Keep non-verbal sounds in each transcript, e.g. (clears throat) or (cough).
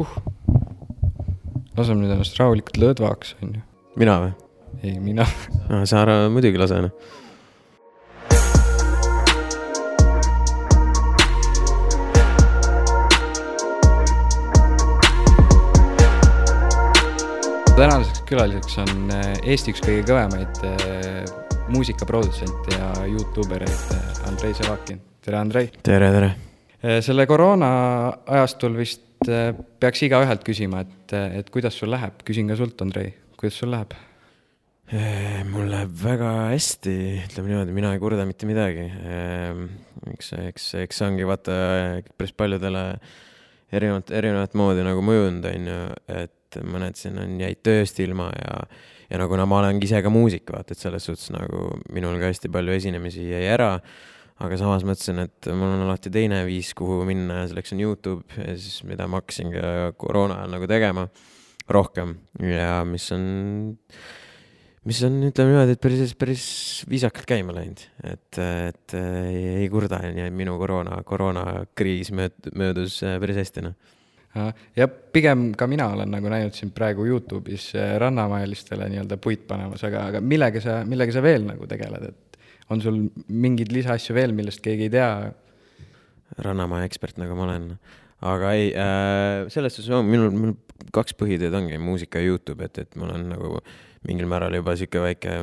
huh. laseme nüüd ennast rahulikult lõdvaks, on ju. mina või? ei, mina no,. sa ära muidugi lase, noh. tänaseks külaliseks on äh, Eesti üks kõige kõvemaid äh, muusikaprodutsente ja Youtube ereid äh, Andrei Sevakin. tere, Andrei! tere, tere! selle koroona ajastul vist peaks igaühelt küsima, et, et kuidas sul läheb, küsin ka sult, Andrei, kuidas sul läheb? mul läheb väga hästi, ütleme niimoodi, mina ei kurda mitte midagi. eks, eks, eks see ongi vaata päris paljudele erinevat, erinevat moodi nagu mõjunud, on ju, et et mõned siin on, jäid tööst ilma ja, ja nagu no ma olengi ise ka muusik, vaata, et selles suhtes nagu minul ka hästi palju esinemisi jäi ära. Aga samas mõtlesin, et mul on alati teine viis, kuhu minna ja selleks on Youtube ja siis, mida ma hakkasin ka koroona ajal nagu tegema rohkem. Ja mis on, mis on, ütleme niimoodi, et päris, päris viisakalt käima läinud, et, et ei, ei kurda, nii et minu koroona, koroonakriis mööd-, möödus päris hästi, noh. Ja pigem ka mina olen nagu näinud sind praegu Youtube'is äh, rannamajalistele nii-öelda puit panemas, aga, aga millega sa, millega sa veel nagu tegeled, et on sul mingeid lisaasju veel, millest keegi ei tea? rannamaja ekspert, nagu ma olen. aga ei äh,, selles suhtes on minul, minul kaks põhitööd ongi muusika ja Youtube, et, et mul on nagu mingil määral juba sihuke väike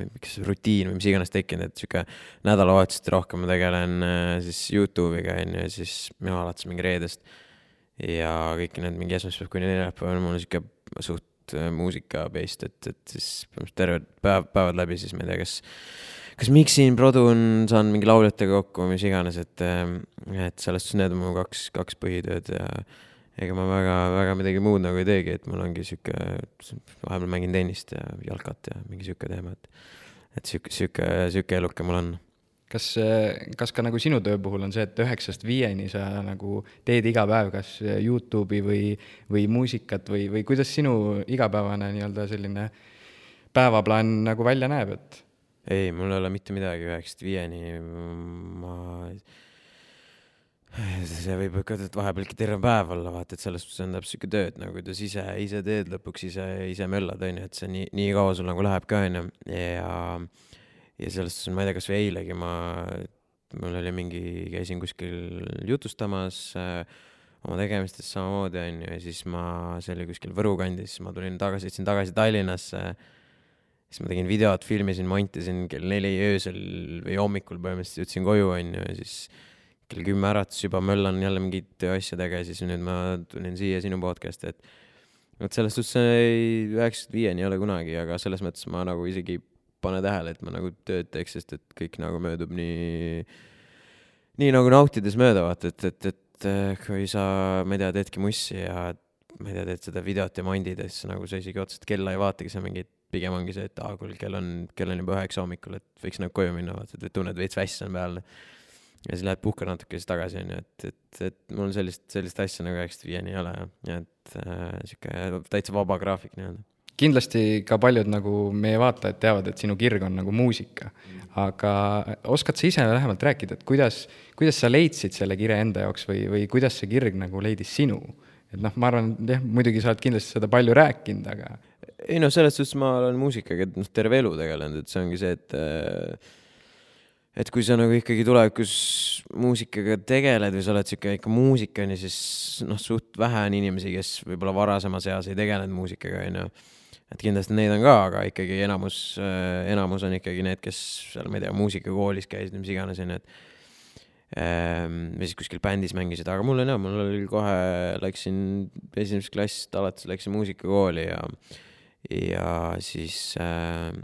miks rutiin või mis iganes tekkinud, et sihuke nädalavahetuseti rohkem ma tegelen äh, siis Youtube'iga onju ja siis minu alates mingi reedest ja kõik need mingi esmaspäev kuni neljapäev on mul sihuke suht äh, muusika based, et, et siis terved päev, päevad läbi siis ma ei tea, kas, kas miksin, produn, saan mingi lauljatega kokku, mis iganes, et, äh, et selles suhtes need on mu kaks, kaks põhitööd ja ega ma väga, väga midagi muud nagu ei teegi, et mul ongi sihuke, vahepeal mängin tennist ja jalkat ja mingi sihuke teema, et, et sihuke, sihuke, sihuke eluke mul on kas, kas ka nagu sinu töö puhul on see, et üheksast viieni sa nagu teed iga päev kas Youtube'i või, või muusikat või, või kuidas sinu igapäevane nii-öelda selline päevaplaan nagu välja näeb, et? ei, mul ei ole mitte midagi üheksast viieni, ma, see võib ikka vahepeal ikka terve päev olla, vaata, et selles suhtes on täpselt sihuke töö, et nagu kuidas ise, ise teed lõpuks ise, ise möllad, onju, et see nii, nii kaua sul nagu läheb ka, onju, ja ja selles suhtes, ma ei tea, kasvõi eilegi ma, mul oli mingi, käisin kuskil jutustamas äh, oma tegemistest samamoodi, onju, ja siis ma, see oli kuskil Võru kandis, ma tulin tagasi, sõitsin tagasi Tallinnasse. siis ma tegin videot, filmisin, montisin kell neli öösel või hommikul põhimõtteliselt jõudsin koju, onju, ja siis kell kümme äratus juba möllan jälle mingite tööasjadega ja siis nüüd ma tulin siia sinu podcast'i, et vot selles suhtes üheksast viieni ei ole kunagi, aga selles mõttes ma nagu isegi pane tähele, et ma nagu tööd teeks, sest et kõik nagu möödub nii, nii nagu nautides mööda, vaata, et, et, et eh, kui sa, ma ei tea, teedki mussi ja ma ei tea, teed seda videot ja mondid ja siis nagu sa isegi otseselt kella ei vaatagi, sa mingi, pigem ongi see, et aa, kuule, kell on, kell on juba üheksa hommikul, et võiks nagu koju minna, vaata, et tunned veits väss on peal. ja siis lähed puhkad natuke, siis tagasi onju, et, et, et mul sellist, sellist asja nagu üheksast viieni ei ole ja et äh, sihuke täitsa vaba graafik nii-öelda kindlasti ka paljud nagu meie vaatajad teavad, et sinu kirg on nagu muusika. aga oskad sa ise lähemalt rääkida, et kuidas, kuidas sa leidsid selle kire enda jaoks või, või kuidas see kirg nagu leidis sinu? et noh, ma arvan, jah, muidugi sa oled kindlasti seda palju rääkinud, aga. ei noh, selles suhtes ma olen muusikaga noh, terve elu tegelenud, et see ongi see, et äh, et kui sa nagu ikkagi tulevikus muusikaga tegeled või sa oled sihuke ikka muusik onju, siis noh, suht vähe on inimesi, kes võib-olla varasemas eas ei tegelenud muusikaga onju et kindlasti neid on ka, aga ikkagi enamus, äh, enamus on ikkagi need, kes seal, ma ei tea, muusikakoolis käisid, mis iganes, onju, et ähm, või siis kuskil bändis mängisid, aga mul on jah, mul oli kohe, läksin esimesest klassist alates läksin muusikakooli ja, ja siis äh,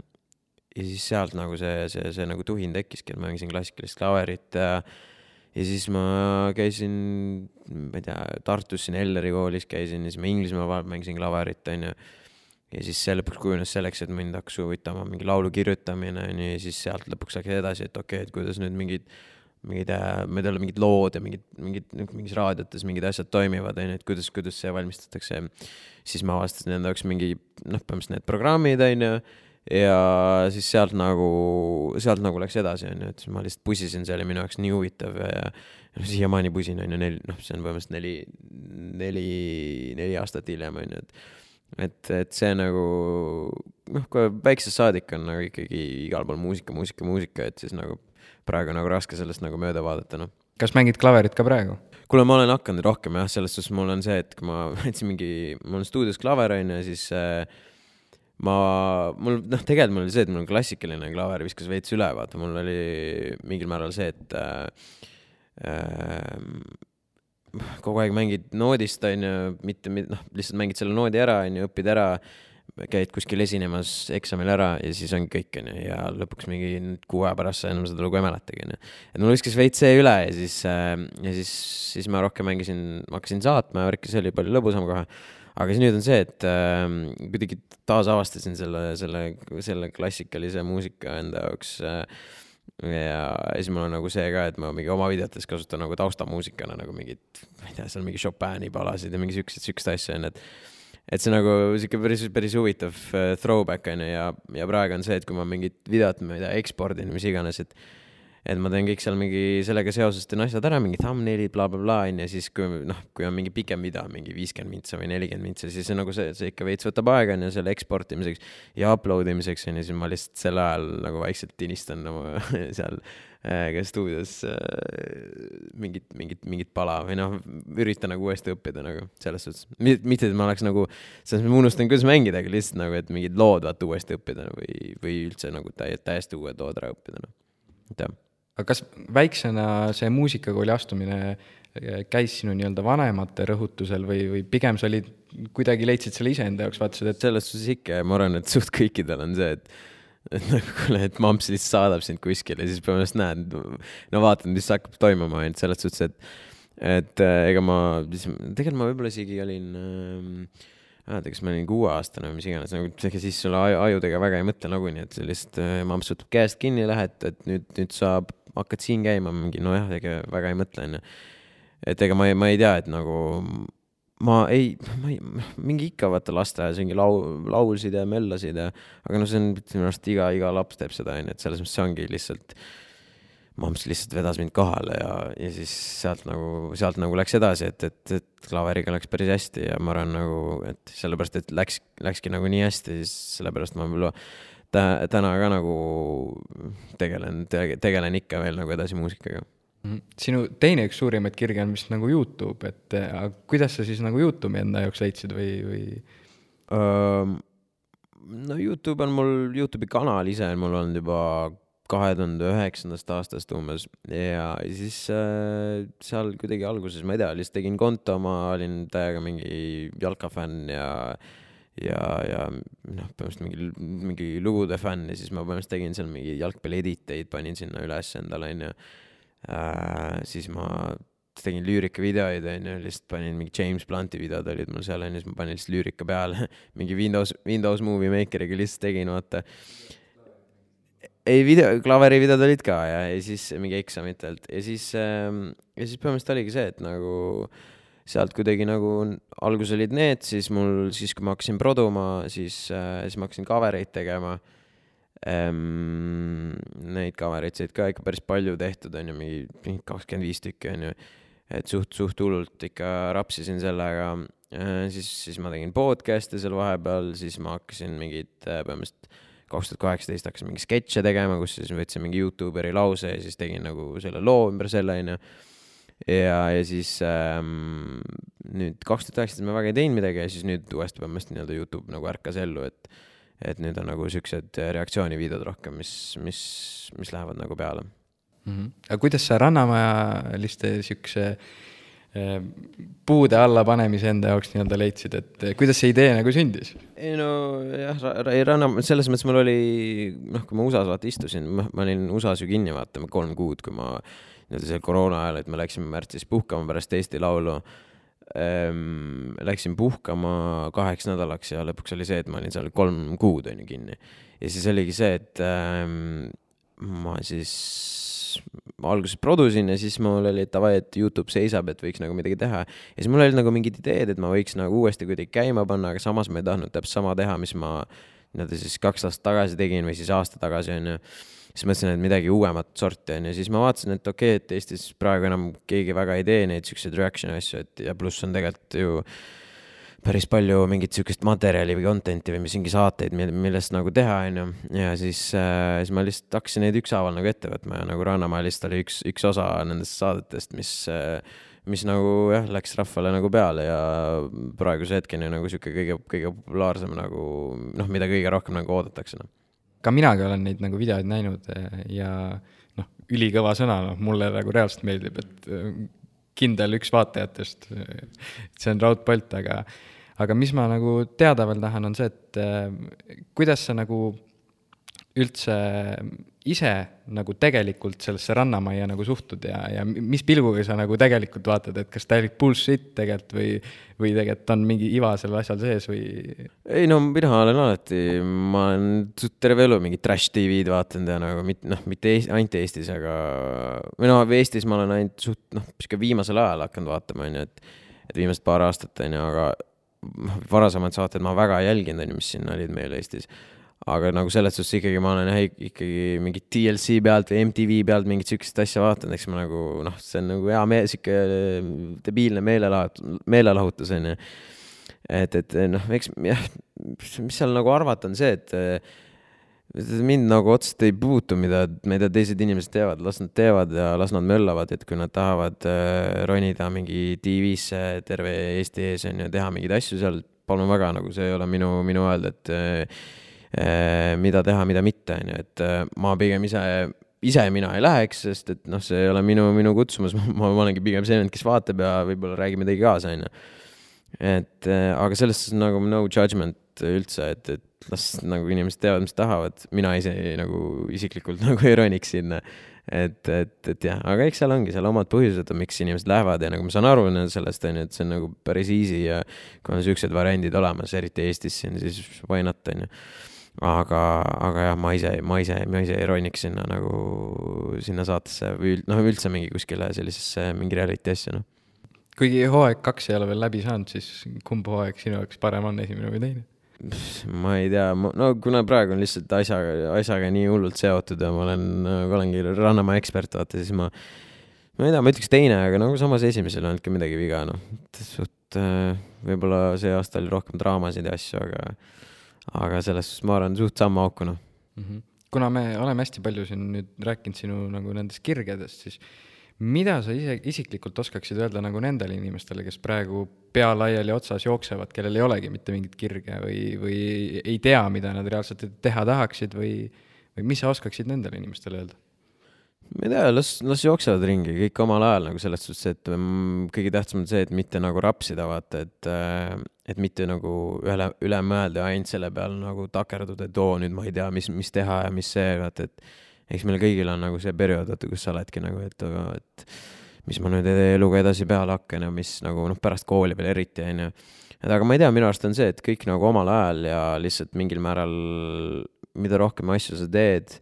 ja siis sealt nagu see, see, see nagu tuhin tekkiski, et ma mängisin klassikalist klaverit ja ja siis ma käisin, ma ei tea, Tartus siin Elleri koolis käisin ja siis ma Inglismaa vahepeal mängisin klaverit, onju ja siis see lõpuks kujunes selleks, et mind hakkas huvitama mingi laulu kirjutamine onju ja siis sealt lõpuks läks edasi, et okei okay,, et kuidas nüüd mingid, mingid, äh, ma ei tea, mingid lood ja mingid, mingid, mingis raadiotes mingid asjad toimivad onju, et kuidas, kuidas see valmistatakse. siis ma avastasin enda jaoks mingi noh, põhimõtteliselt need programmid onju ja siis sealt nagu, sealt nagu läks edasi, onju, et siis ma lihtsalt pusisin, see oli minu jaoks nii huvitav ja, ja noh, siiamaani pusin, onju, neli, noh, see on põhimõtteliselt neli, neli, neli aastat hiljem, on ju, et et, et see nagu noh, kui väiksest saadik on nagu ikkagi igal pool muusika, muusika, muusika, et siis nagu praegu nagu raske sellest nagu mööda vaadata, noh. kas mängid klaverit ka praegu? kuule, ma olen hakanud rohkem jah, selles suhtes mul on see, et kui ma (laughs) võtsin mingi, mul on stuudios klaver on ju, siis äh, ma, mul noh, tegelikult mul oli see, et mul klassikaline klaver viskas veits üle, vaata, mul oli mingil määral see, et äh, äh, kogu aeg mängid noodist, on ju, mitte, noh, lihtsalt mängid selle noodi ära, on ju, õpid ära, käid kuskil esinemas eksamil ära ja siis ongi kõik, on ju, ja lõpuks mingi kuu aja pärast sa enam seda lugu ei mäletagi, on ju. et mul viskas veits see üle ja siis äh,, ja siis, siis ma rohkem mängisin, hakkasin saatma ja värki, see oli palju lõbusam kohe. aga siis nüüd on see, et äh, kuidagi taasavastasin selle, selle, selle klassikalise muusika enda jaoks äh, ja siis mul on nagu see ka, et ma mingi oma videotes kasutan nagu taustamuusikana nagu mingit, ma ei tea, seal mingi Chopin'i palasid ja mingi siukseid, siukest asja onju, et et see nagu sihuke päris, päris huvitav uh, throwback onju ja, ja praegu on see, et kui ma mingit videot, ma ei tea, ekspordin, mis iganes, et et ma teen kõik seal mingi sellega seoses teen asjad ära, mingid thumbnail'id bla, bla, blablabla onju, siis kui noh, kui on mingi pikem video, mingi viiskümmend mintsa või nelikümmend mintsa, siis see nagu see, see ikka veits võtab aega onju selle eksportimiseks ja upload imiseks onju, siis ma lihtsalt sel ajal nagu vaikselt tinistan oma (laughs) seal äh, ka stuudios äh, mingit, mingit, mingit pala või noh, üritan nagu uuesti õppida nagu selles suhtes. mitte, et ma oleks nagu, selles mõttes ma unustan, kuidas mängida, aga lihtsalt nagu, et mingid lood vaata uuesti õppida või, või üldse nagu täiesti, uued lood ära õppida noh, et jah aga kas väiksena see muusikakooli astumine eh, käis sinu nii-öelda vanemate rõhutusel või, või pigem sa olid, kuidagi leidsid selle iseenda jaoks, vaatasid, et selles suhtes ikka ja ma arvan, et suht kõikidel on see, et et nagu kuule, et mamps lihtsalt saadab sind kuskile siis põhimõtteliselt näed, no vaatad, mis hakkab toimuma, ainult selles suhtes, et et äh, ega ma, tegelikult ma võib-olla isegi olin äh, mäletad, kas ma olin kuueaastane või mis iganes, nagu ega siis sulle aju, ajudega väga ei mõtle nagunii, et sellist äh, mamps võtab käest kinni, lähed, et nüüd, nüüd saab, hakkad siin käima, mingi nojah, ega väga ei mõtle, onju. et ega ma ei, ma ei tea, et nagu ma ei, ma ei, mingi ikka vaata lasteaias mingi lau-, laulsid ja möllasid ja, aga no see on minu arust iga, iga laps teeb seda, onju, et selles mõttes see ongi lihtsalt mamps lihtsalt vedas mind kohale ja, ja siis sealt nagu, sealt nagu läks edasi, et, et, et klaveriga läks päris hästi ja ma arvan nagu, et sellepärast, et läks, läkski nagu nii hästi, siis sellepärast ma võib-olla täna ka nagu tegelen te,, tegelen ikka veel nagu edasi muusikaga. Mhm. sinu teine üks suurimaid kirge on vist nagu Youtube, et aga kuidas sa siis nagu Youtube'i enda jaoks leidsid või, või um,? no Youtube on mul, Youtube'i kanal ise on mul olnud juba kahe tuhande üheksandast aastast umbes. Ja siis äh, seal kuidagi alguses, ma ei tea, lihtsalt tegin konto, ma olin täiega mingi jalkafänn ja ja, ja noh, põhimõtteliselt mingi, mingi lugude fänn ja siis ma põhimõtteliselt tegin seal mingi jalgpalli editeid, panin sinna üles endale, onju. Äh,. siis ma tegin lüürikavideoid, onju, lihtsalt panin mingi James Blunti videod olid mul seal, onju, siis ma panin lihtsalt lüürika peale. (laughs) Mingi Windows, Windows Movie Makeriga lihtsalt tegin, vaata ei video, klaveri videod olid ka ja, ja siis mingi eksamitelt ja siis ähm,, ja siis põhimõtteliselt oligi see, et nagu sealt kuidagi nagu alguses olid need, siis mul, siis kui ma hakkasin produma, siis äh,, siis ma hakkasin cover'eid tegema ähm,. Neid cover'eid said ka ikka päris palju tehtud, on ju, mingi kakskümmend viis tükki, on ju. et suht, suht hullult ikka rapsisin sellega äh,. siis, siis ma tegin podcast'e seal vahepeal, siis ma hakkasin mingit äh, põhimõtteliselt kaks tuhat kaheksateist hakkasin mingi sketše tegema, kus siis võtsin mingi Youtuberi lause ja siis tegin nagu selle loo ümber selle, onju. ja, ja siis ähm, nüüd kaks tuhat üheksateist ma väga ei teinud midagi ja siis nüüd uuesti põhimõtteliselt nii-öelda Youtube nagu ärkas ellu, et et nüüd on nagu siuksed reaktsioonivideod rohkem, mis, mis, mis lähevad nagu peale mm. -hmm. aga kuidas sa Rannamajaliste siukse äh, puude alla panemise enda jaoks nii-öelda leidsid, et eh, kuidas see idee nagu sündis? ei no jah, Ranna, selles mõttes mul oli, noh, kui ma USA-s vaata istusin, ma olin USA-s ju kinni vaata kolm kuud, kui ma nii-öelda seal koroona ajal, et me läksime märtsis puhkama pärast Eesti Laulu ähm,. Läksin puhkama kaheks nädalaks ja lõpuks oli see, et ma olin seal kolm kuud on ju kinni. ja siis oligi see, et ähm, ma siis ma alguses produsin ja siis mul oli, davai, et Youtube seisab, et võiks nagu midagi teha. ja siis mul olid nagu mingid ideed, et ma võiks nagu uuesti kuidagi käima panna, aga samas ma ei tahtnud täpselt sama teha, mis ma nii-öelda siis kaks aastat tagasi tegin või siis aasta tagasi onju. siis mõtlesin, et midagi uuemat sorti on ju, siis ma vaatasin, et okei okay,, et Eestis praegu enam keegi väga ei tee neid siukseid reaction'i asju, et ja pluss on tegelikult ju päris palju mingit sihukest materjali või content'i või mis mingi saateid, millest nagu teha, onju. ja siis äh,, siis ma lihtsalt hakkasin neid ükshaaval nagu ette võtma ja nagu Rannamäe lihtsalt oli üks, üks osa nendest saadetest, mis äh, mis nagu jah, läks rahvale nagu peale ja praeguse hetkeni nagu sihuke kõige, kõige populaarsem nagu noh, mida kõige rohkem nagu oodatakse noh ka minagi olen neid nagu videoid näinud eh, ja noh, ülikõva sõna, noh, mulle nagu reaalselt meeldib, et eh, kindel üks vaatajatest, see on Raud Bolt, aga, aga mis ma nagu teada veel tahan, on see, et eh, kuidas sa nagu üldse ise nagu tegelikult sellesse rannamajja nagu suhtud ja, ja mis pilguga sa nagu tegelikult vaatad, et kas täielik bullshit tegelikult või, või tegelikult on mingi iva sellel asjal sees või? ei no mina olen alati, ma olen terve elu mingit trash tv-d vaadanud ja nagu mitte noh, mitte Eest, ainult Eestis, aga või noh, Eestis ma olen ainult suht noh, sihuke viimasel ajal hakanud vaatama, onju, et, et viimased paar aastat onju, aga noh, varasemad saated ma väga ei jälginud, onju, mis siin olid meil Eestis aga nagu selles suhtes ikkagi ma olen jah ikkagi mingit TLC pealt või MTV pealt mingit siukest asja vaadanud, eks ma nagu noh, see on nagu hea meel, sihuke debiilne meelelahutus, meelelahutus on ju. et, et noh, eks jah, mis seal nagu arvata, on see, et mind nagu otseselt ei puutu, mida, mida teised inimesed teevad, las nad teevad ja las nad möllavad, et kui nad tahavad äh, ronida mingi TV-sse terve Eesti ees on ju, teha mingeid asju seal, palun väga, nagu see ei ole minu, minu öelda, et äh, Eh, mida teha, mida mitte, on ju, et eh, ma pigem ise, ise mina ei läheks, sest et noh, see ei ole minu, minu kutsumus, (laughs) ma, ma olengi pigem see vend, kes vaatab ja võib-olla räägib midagi kaasa, on ju. et eh, aga selles suhtes nagu no judgment üldse, et, et las nagu inimesed teevad, mis tahavad, mina ise nagu isiklikult (laughs) nagu ei roniks sinna et, et, et jah, aga eks seal ongi seal omad põhjused, miks inimesed lähevad ja nagu ma saan aru sellest, on ju, et see on nagu päris easy ja kui on siuksed variandid olemas, eriti Eestis siin, siis why not, on ju aga, aga jah, ma ise, ma ise, ma ise ei roniks sinna nagu sinna saatesse või noh, üldse mingi kuskile sellisesse mingi reality asja, noh. kuigi hooaeg kaks ei ole veel läbi saanud, siis kumb hooaeg sinu jaoks parem on, esimene või teine? Ma ei tea, no kuna praegu on lihtsalt asjaga, asjaga nii hullult seotud ja ma olen, olengi Rannamäe ekspert, vaata, siis ma, ma ei tea, ma ütleks teine, aga nagu samas esimesel ei olnud ka midagi viga, noh. suht, äh, võib-olla see aasta oli rohkem draamasid ja asju, aga aga selles suhtes ma arvan, suht sama auku, noh mm -hmm.. kuna me oleme hästi palju siin nüüd rääkinud sinu nagu nendest kirgedest, siis mida sa ise isiklikult oskaksid öelda nagu nendele inimestele, kes praegu pea laiali otsas jooksevad, kellel ei olegi mitte mingit kirge või, või ei tea, mida nad reaalselt teha tahaksid või, või mis sa oskaksid nendele inimestele öelda? ma ei tea, las, las jooksevad ringi kõik omal ajal nagu selles suhtes, et mm, kõige tähtsam on see, et mitte nagu rapsida, vaata, et, äh, et mitte nagu üle, üle mõelda ja ainult selle peale nagu takerduda, et oo, nüüd ma ei tea, mis, mis teha ja mis see, vaata, et eks meil kõigil on nagu see periood, vaata, kus sa oledki nagu, et aga, et mis ma nüüd eluga edasi peale hakkan ja mis nagu noh, pärast kooli veel eriti, onju. et aga ma ei tea, minu arust on see, et kõik nagu omal ajal ja lihtsalt mingil määral, mida rohkem asju sa teed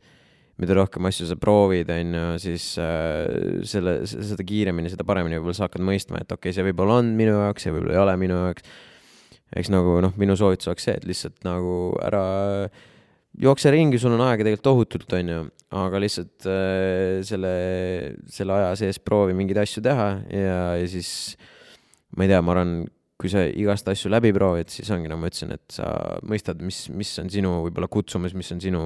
mida rohkem asju sa proovid, on ju, siis äh, selle, seda kiiremini, seda paremini võib-olla sa hakkad mõistma, et okei okay,, see võib-olla on minu jaoks, see võib-olla ei ole minu jaoks. eks nagu noh, minu soovitus oleks see, et lihtsalt nagu ära jookse ringi, sul on aega tegelikult tohutult, on ju, aga lihtsalt äh, selle, selle aja sees proovi mingeid asju teha ja, ja siis ma ei tea, ma arvan, kui sa igast asju läbi proovid, siis ongi, nagu ma ütlesin, et sa mõistad, mis, mis on sinu võib-olla kutsumus, mis on sinu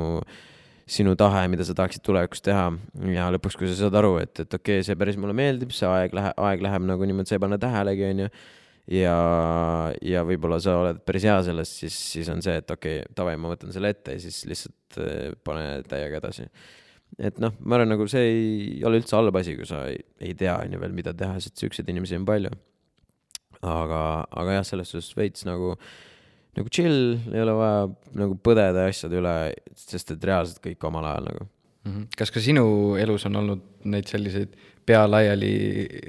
sinu tahe, mida sa tahaksid tulevikus teha ja lõpuks, kui sa saad aru, et, et okei okay,, see päris mulle meeldib, see aeg läheb, aeg läheb nagu niimoodi, sa ei pane tähelegi, onju. Ja, ja võib-olla sa oled päris hea selles, siis, siis on see, et okei okay,, davai, ma võtan selle ette ja siis lihtsalt eh, pane täiega edasi. et noh, ma arvan, nagu see ei ole üldse halb asi, kui sa ei, ei tea, onju veel, mida teha, sest siukseid inimesi on palju. aga, aga jah, selles suhtes veits nagu nagu chill, ei ole vaja nagu põdeda asjade üle, sest et reaalselt kõik omal ajal nagu mm. -hmm. kas ka sinu elus on olnud neid selliseid pea laiali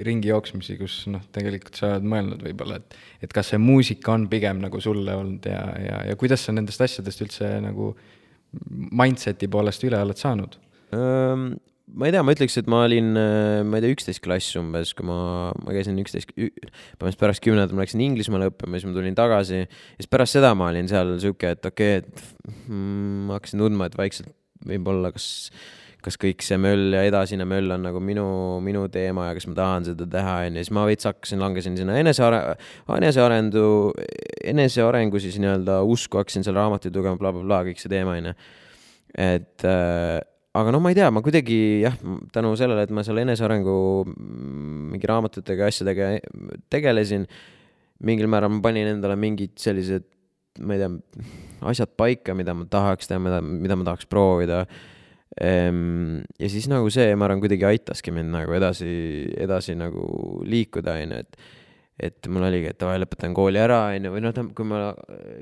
ringi jooksmisi, kus noh, tegelikult sa oled mõelnud võib-olla, et, et kas see muusika on pigem nagu sulle olnud ja, ja, ja kuidas sa nendest asjadest üldse nagu mindset'i poolest üle oled saanud um,? ma ei tea, ma ütleks, et ma olin, äh, ma ei tea, üksteist klass umbes, kui ma, ma käisin üksteist, põhimõtteliselt pärast kümnendat ma läksin Inglismaale õppima, siis ma tulin tagasi. ja siis pärast seda ma olin seal sihuke, et okei okay,, et mm, ma hakkasin tundma, et vaikselt võib-olla kas, kas kõik see möll ja edasine möll on nagu minu, minu teema ja kas ma tahan seda teha, onju, siis ma veits hakkasin, langesin sinna eneseare-, enesearendu, enesearengu siis nii-öelda usku, hakkasin seal raamatuid lugema bla, bla, blablabla, kõik see teema, onju. et äh, aga no ma ei tea, ma kuidagi jah, tänu sellele, et ma seal enesearengu mingi raamatutega, asjadega tegelesin, mingil määral ma panin endale mingid sellised ma ei tea, asjad paika, mida ma tahaks teha, mida, mida ma tahaks proovida. Ehm, ja siis nagu see, ma arvan, kuidagi aitaski mind nagu edasi, edasi nagu liikuda, onju, et et mul oligi, et davai, lõpetan kooli ära, onju, või noh, kui ma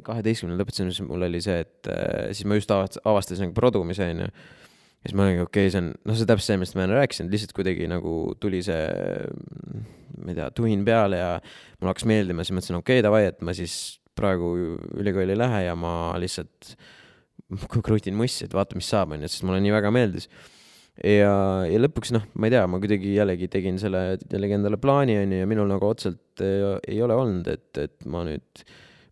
kaheteistkümnendal lõpetasin, siis mul oli see, et äh, siis ma just avastasin nagu produmise, onju. ja siis ma olingi, okei okay,, see on, noh, see täpselt see, millest ma enne rääkisin, lihtsalt kuidagi nagu tuli see, ma ei tea, tuhin peale ja mulle hakkas meeldima, siis mõtlesin, okei okay,, davai, et ma siis praegu ülikooli ei lähe ja ma lihtsalt (laughs) krutin mussi, et vaata, mis saab, onju, sest mulle nii väga meeldis. ja, ja lõpuks noh, ma ei tea, ma kuidagi jällegi tegin selle jällegi endale plaani, onju, ja minul nagu otseselt ei, ei ole olnud, et, et ma nüüd,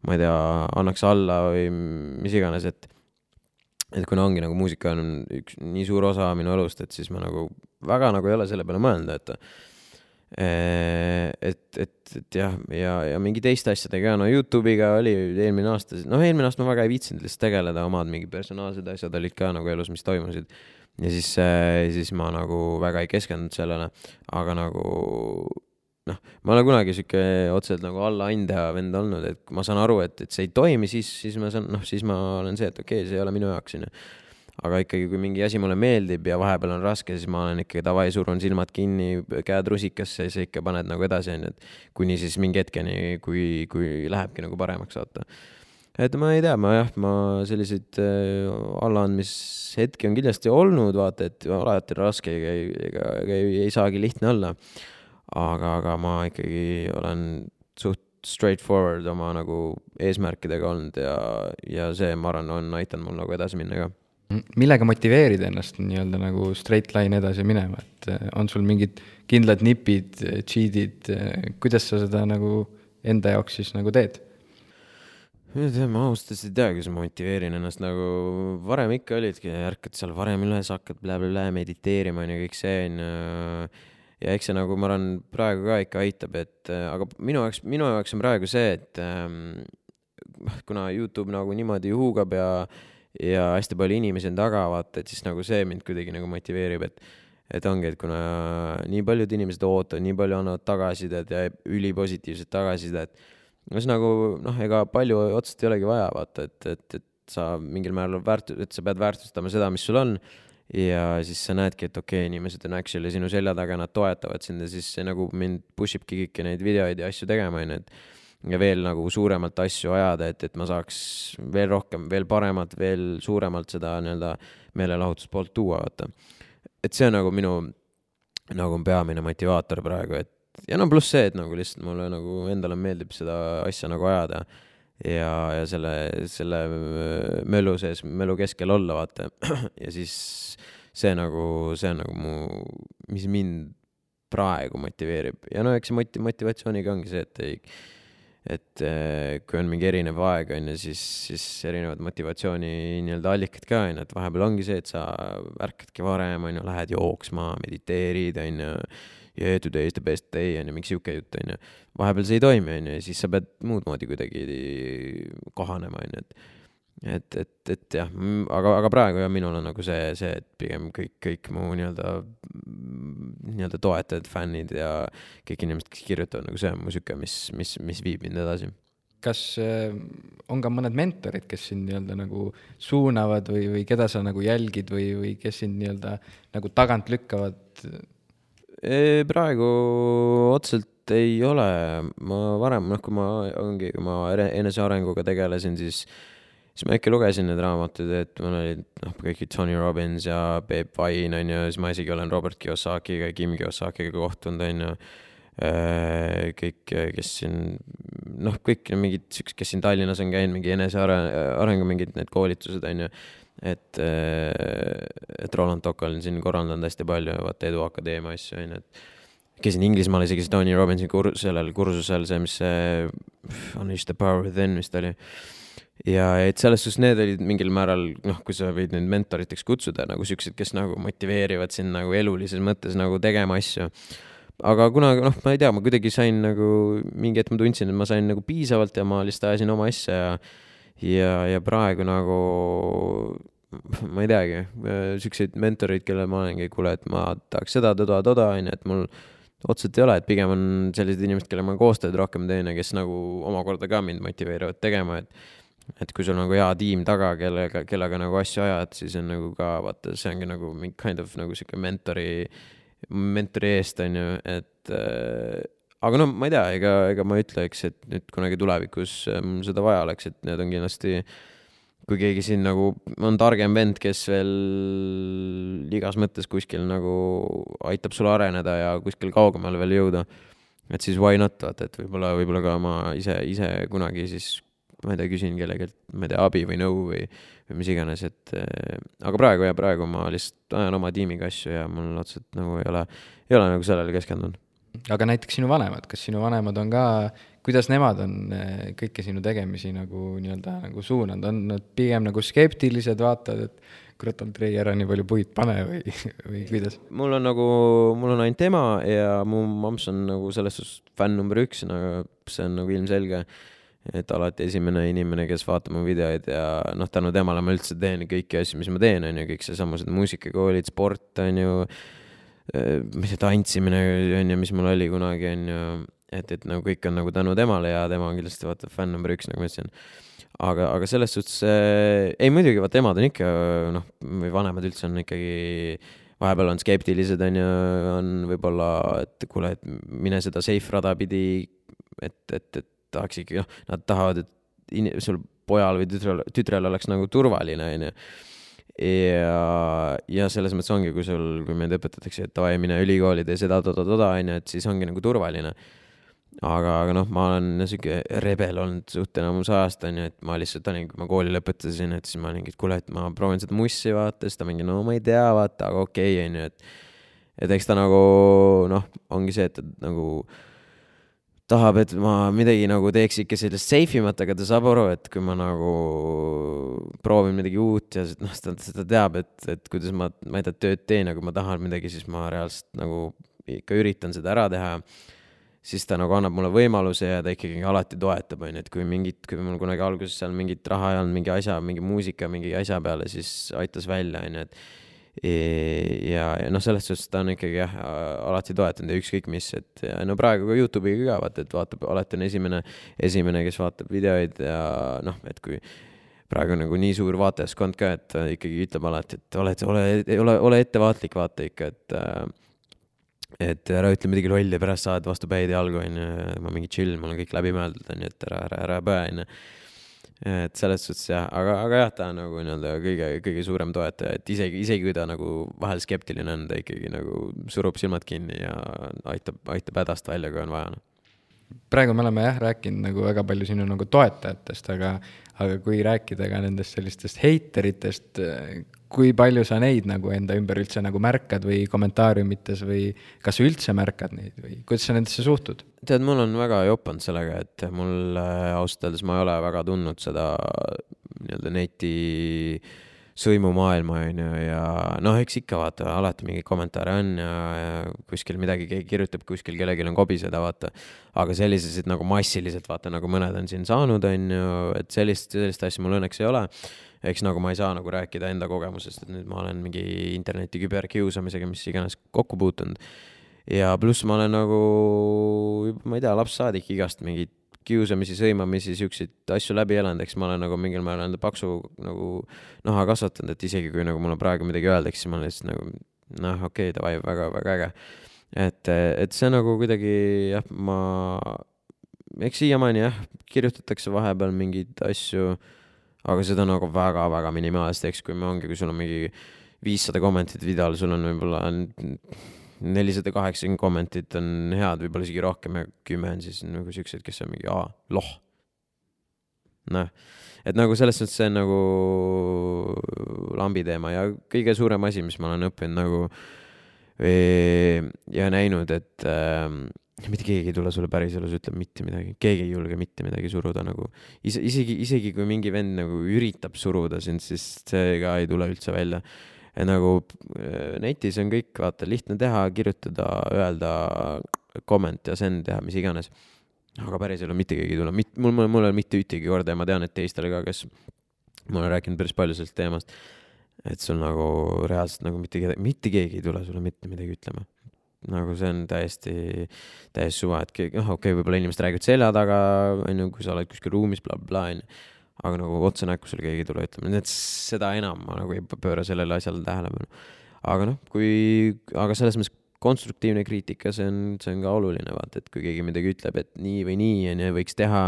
ma ei tea, annaks alla või mis iganes, et et kuna ongi nagu muusika on üks nii suur osa minu elust, et siis ma nagu väga nagu ei ole selle peale mõelnud, et et, et, et jah, ja, ja mingi teiste asjadega, no Youtube'iga oli eelmine aasta, noh, eelmine aasta ma väga ei viitsinud lihtsalt tegeleda, omad mingi personaalsed asjad olid ka nagu elus, mis toimusid. ja siis, äh, siis ma nagu väga ei keskendunud sellele, aga nagu noh, ma ei ole kunagi sihuke otseselt nagu allaandja vend olnud, et ma saan aru, et, et see ei toimi, siis, siis ma saan, noh, siis ma olen see, et okei okay,, see ei ole minu jaoks, onju aga ikkagi, kui mingi asi mulle meeldib ja vahepeal on raske, siis ma olen ikkagi davai, surun silmad kinni, käed rusikasse ja siis ikka paned nagu edasi, onju, et kuni siis mingi hetkeni, kui, kui lähebki nagu paremaks, vaata. et ma ei tea, ma jah, ma selliseid äh, allaandmishetki on kindlasti olnud, vaata, et alati on raske, ega, ega, ega ei, ei saagi lihtne olla. aga, aga ma ikkagi olen suht straightforward oma nagu eesmärkidega olnud ja, ja see, ma arvan, on aidanud mul nagu edasi minna ka millega motiveerid ennast nii-öelda nagu straight line edasi minema, et eh, on sul mingid kindlad nipid, eh, cheat'id, eh, kuidas sa seda nagu enda jaoks siis nagu teed? ma ei tea, ma ausalt öeldes ei tea, kuidas ma motiveerin ennast nagu varem ikka olidki, ärkad seal varem üles, hakkad blä-blä-blä mediteerima onju, kõik see onju. ja eks see nagu ma arvan, praegu ka ikka aitab, et aga minu jaoks, minu jaoks on praegu see, et ähm, kuna Youtube nagu niimoodi huugab ja äh, ja hästi palju inimesi on taga, vaata, et siis nagu see mind kuidagi nagu motiveerib, et et ongi, et kuna nii paljud inimesed ootavad, nii palju annavad tagasisidet ja ülipositiivset tagasisidet, siis nagu noh, ega palju otsest ei olegi vaja, vaata, et, et, et sa mingil määral väärt-, et sa pead väärtustama seda, mis sul on ja siis sa näedki, et okei okay,, inimesed on actually sinu selja taga, nad toetavad sind ja siis see nagu mind push ibki kõiki neid videoid ja asju tegema, onju, et ja veel nagu suuremalt asju ajada, et, et ma saaks veel rohkem, veel paremat, veel suuremalt seda nii-öelda meelelahutuspoolt tuua, vaata. et see on nagu minu nagu peamine motivaator praegu, et ja no pluss see, et nagu lihtsalt mulle nagu endale meeldib seda asja nagu ajada ja, ja selle, selle möllu sees, möllu keskel olla, vaata. (clears throat) ja siis see nagu, see on nagu mu, mis mind praegu motiveerib ja no eks see moti-, motivatsiooniga ongi see, et ei et äh, kui on mingi erinev aeg, on ju, siis, siis erinevad motivatsiooni nii-öelda allikad ka, on ju, et vahepeal ongi see, et sa ärkadki varem, on ju, lähed jooksma, mediteerid, on ju, yeah today is the best day, on ju, mingi sihuke jutt, on ju. vahepeal see ei toimi, on ju, ja siis sa pead muud moodi kuidagi kohanema, on ju, et et, et, et jah, aga, aga praegu jah, minul on nagu see, see, et pigem kõik, kõik mu nii-öelda, nii-öelda toetajad, fännid ja kõik inimesed, kes kirjutavad, nagu see on mu sihuke, mis, mis, mis viib mind edasi. kas äh, on ka mõned mentorid, kes sind nii-öelda nagu suunavad või, või keda sa nagu jälgid või, või kes sind nii-öelda nagu tagant lükkavad? praegu otseselt ei ole, ma varem, noh, kui ma ongi, kui ma enesearenguga tegelesin, siis siis ma ikka lugesin neid raamatuid, et mul olid noh, kõik Tony Robbins ja Peep Vain on ju, siis ma isegi olen Robert Kiyosakiga ja Kim Kiyosakiga kohtunud, on ju. Äh, kõik, kes siin, noh, kõik mingid siuksed, kes siin Tallinnas on käinud, mingi enesearengu mingid need koolitused, on ju. et, äh, et Roland Tokal on siin korraldanud hästi palju, vaata Edu Akadeemia asju, on ju, et käisin Inglismaal isegi Tony Robbinsi kur-, sellel kursusel, see, mis see Unleash the power within vist oli ja et selles suhtes need olid mingil määral, noh, kui sa võid neid mentoriteks kutsuda nagu siuksed, kes nagu motiveerivad sind nagu elulises mõttes nagu tegema asju. aga kuna noh, ma ei tea, ma kuidagi sain nagu mingi hetk ma tundsin, et ma sain nagu piisavalt ja ma lihtsalt ajasin oma asja ja ja, ja praegu nagu ma ei teagi, siukseid mentoreid, kellele ma olengi, kuule, et ma tahaks seda, toda, toda, onju, et mul otseselt ei ole, et pigem on sellised inimesed, kellega ma koostööd rohkem teen ja kes nagu omakorda ka mind motiveerivad tegema, et et kui sul nagu hea tiim taga, kellega, kellega nagu asju ajad, siis on nagu ka vaata, see ongi nagu mingi kind of nagu sihuke mentori, mentori eest on ju, et äh, aga no ma ei tea, ega, ega ma ei ütleks, et nüüd kunagi tulevikus mul ähm, seda vaja oleks, et need on kindlasti kui keegi siin nagu on targem vend, kes veel igas mõttes kuskil nagu aitab sul areneda ja kuskil kaugemale veel jõuda, et siis why not, vaata, et võib-olla, võib-olla ka ma ise, ise kunagi siis, ma ei tea, küsin kellelgi, ma ei tea, abi või nõu või, või mis iganes, et äh, aga praegu ja praegu ma lihtsalt ajan oma tiimiga asju ja mul otseselt nagu ei ole, ei ole nagu sellele keskendunud. aga näiteks sinu vanemad, kas sinu vanemad on ka kuidas nemad on eh, kõiki sinu tegemisi nagu nii-öelda nagu suunanud, on nad pigem nagu skeptilised, vaatavad, et kurat, Andrei, ära nii palju puid pane või, (laughs) või kuidas? mul on nagu, mul on ainult ema ja mu mamps on nagu selles suhtes fänn number üks, nagu see on nagu ilmselge. Et alati esimene inimene, kes vaatab mu videoid ja noh, tänu temale ma üldse teen kõiki asju, mis ma teen, on ju, kõik seesamused muusikakoolid, sport, on ju, eh, mis see tantsimine, on ju, mis mul oli kunagi, on ju et, et nagu kõik on nagu tänu temale ja tema on kindlasti vaata fänn number üks, nagu ma ütlesin. aga, aga selles suhtes äh,, ei muidugi, vaata emad on ikka noh, või vanemad üldse on ikkagi vahepeal on skeptilised, on ju, on võib-olla, et kuule, et mine seda safe rada pidi, et, et, et tahaks ikkagi, noh, nad tahavad, et in, sul pojal või tütrel, tütrel oleks nagu turvaline, on ju ja, ja selles mõttes ongi, kui sul, kui meid õpetatakse, et davai, mine ülikooli, tee seda, toda, toda, onju, et siis ongi nagu turvaline aga, aga noh, ma olen sihuke rebel olnud suht enamus ajast onju, et ma lihtsalt olin, kui ma kooli lõpetasin, et siis ma olingi, et kuule, et ma proovin seda mussi vaata, siis ta mingi, no ma ei tea, vaata, aga okei okay, onju, et. et eks ta nagu noh, ongi see, et ta nagu tahab, et ma midagi nagu teeks ikka sellist safe imat, aga ta saab aru, et kui ma nagu proovin midagi uut ja noh, ta, ta teab, et, et kuidas ma, ma ei tea, tööd teen ja kui ma tahan midagi, siis ma reaalselt nagu ikka üritan seda ära teha. Siis ta nagu annab mulle võimaluse ja ta ikkagi alati toetab, onju, et kui mingit, kui mul kunagi alguses seal mingit raha ei olnud mingi asja, mingi muusika, mingi asja peale, siis aitas välja, onju, et ja, ja noh, selles suhtes ta on ikkagi jah, alati toetanud ja ükskõik mis, et no praegu ka Youtube'iga ka vaata, et vaatab, alati on esimene, esimene, kes vaatab videoid ja noh, et kui praegu nagu nii suur vaatajaskond ka, et ikkagi ütleb alati, et oled, ole, ole, ole ettevaatlik, vaata ikka, et äh, et ära ütle midagi lolli, pärast saad vastu päid ja jalgu, onju, ma mingi chill, mul on kõik läbi mõeldud, onju, et ära, ära, ära põe, onju. Et selles suhtes jah, aga, aga jah, ta on nagu nii-öelda kõige, kõige suurem toetaja, et isegi, isegi kui ta nagu vahel skeptiline on, ta ikkagi nagu surub silmad kinni ja aitab, aitab hädast välja, kui on vaja. Noh. praegu me oleme jah rääkinud nagu väga palju sinu nagu toetajatest, aga, aga kui rääkida ka nendest sellistest heiteritest, kui palju sa neid nagu enda ümber üldse nagu märkad või kommentaariumites või kas sa üldse märkad neid või kuidas sa nendesse suhtud? tead, mul on väga jopanud sellega, et mul äh, ausalt öeldes ma ei ole väga tundnud seda nii-öelda neti sõimumaailma, on ju, ja noh, eks ikka vaata, alati mingeid kommentaare on ja, ja kuskil midagi keegi kirjutab, kuskil kellelgi on kobiseda, vaata. aga selliseid nagu massiliselt, vaata, nagu mõned on siin saanud, on ju, et sellist, sellist asja mul õnneks ei ole eks nagu ma ei saa nagu rääkida enda kogemusest, et nüüd ma olen mingi interneti küberkiusamisega, mis iganes kokku puutunud. ja pluss ma olen nagu, ma ei tea, lapsest saadik igast mingeid kiusamisi, sõimamisi, siukseid asju läbi elanud, eks ma olen nagu mingil määral enda paksu nagu naha kasvatanud, et isegi kui nagu mulle praegu midagi öeldakse, ma olen lihtsalt nagu noh, okei okay,, davai, väga, väga äge. et, et see nagu kuidagi jah, ma, eks siiamaani jah, kirjutatakse vahepeal mingeid asju aga seda nagu väga-väga minimaalselt, eks kui me ongi, kui sul on mingi viissada kommentit videol, sul on võib-olla nelisada kaheksakümmend kommentit on head, võib-olla isegi rohkem ja kümme on siis nagu siuksed, kes on mingi, aa, loh. noh, et nagu selles suhtes see on nagu lambi teema ja kõige suurem asi, mis ma olen õppinud nagu ja näinud, et äh, mitte keegi ei tule sulle päriselus, ütleb mitte midagi, keegi ei julge mitte midagi suruda nagu. ise, isegi, isegi kui mingi vend nagu üritab suruda sind, siis see ka ei tule üldse välja. nagu äh, netis on kõik, vaata, lihtne teha, kirjutada, öelda, comment ja send teha, mis iganes. aga päriselu mitte keegi ei tule, mit-, mul, mul, mul ei ole mitte ühtegi korda ja ma tean, et teistel ka, kes, ma olen rääkinud päris palju sellest teemast, et sul nagu reaalselt nagu mitte mitte keegi ei tule sulle mitte midagi ütlema nagu see on täiesti, täiesti suva, et noh, okei okay,, võib-olla inimesed räägivad selja taga, onju, kui sa oled kuskil ruumis bla,, blablabla, onju. aga nagu otse näkku sulle keegi ei tule ütlema, nii et seda enam ma nagu ei pööra sellele asjale tähelepanu. aga noh, kui, aga selles mõttes konstruktiivne kriitika, see on, see on ka oluline, vaata, et kui keegi midagi ütleb, et nii või nii, onju, võiks teha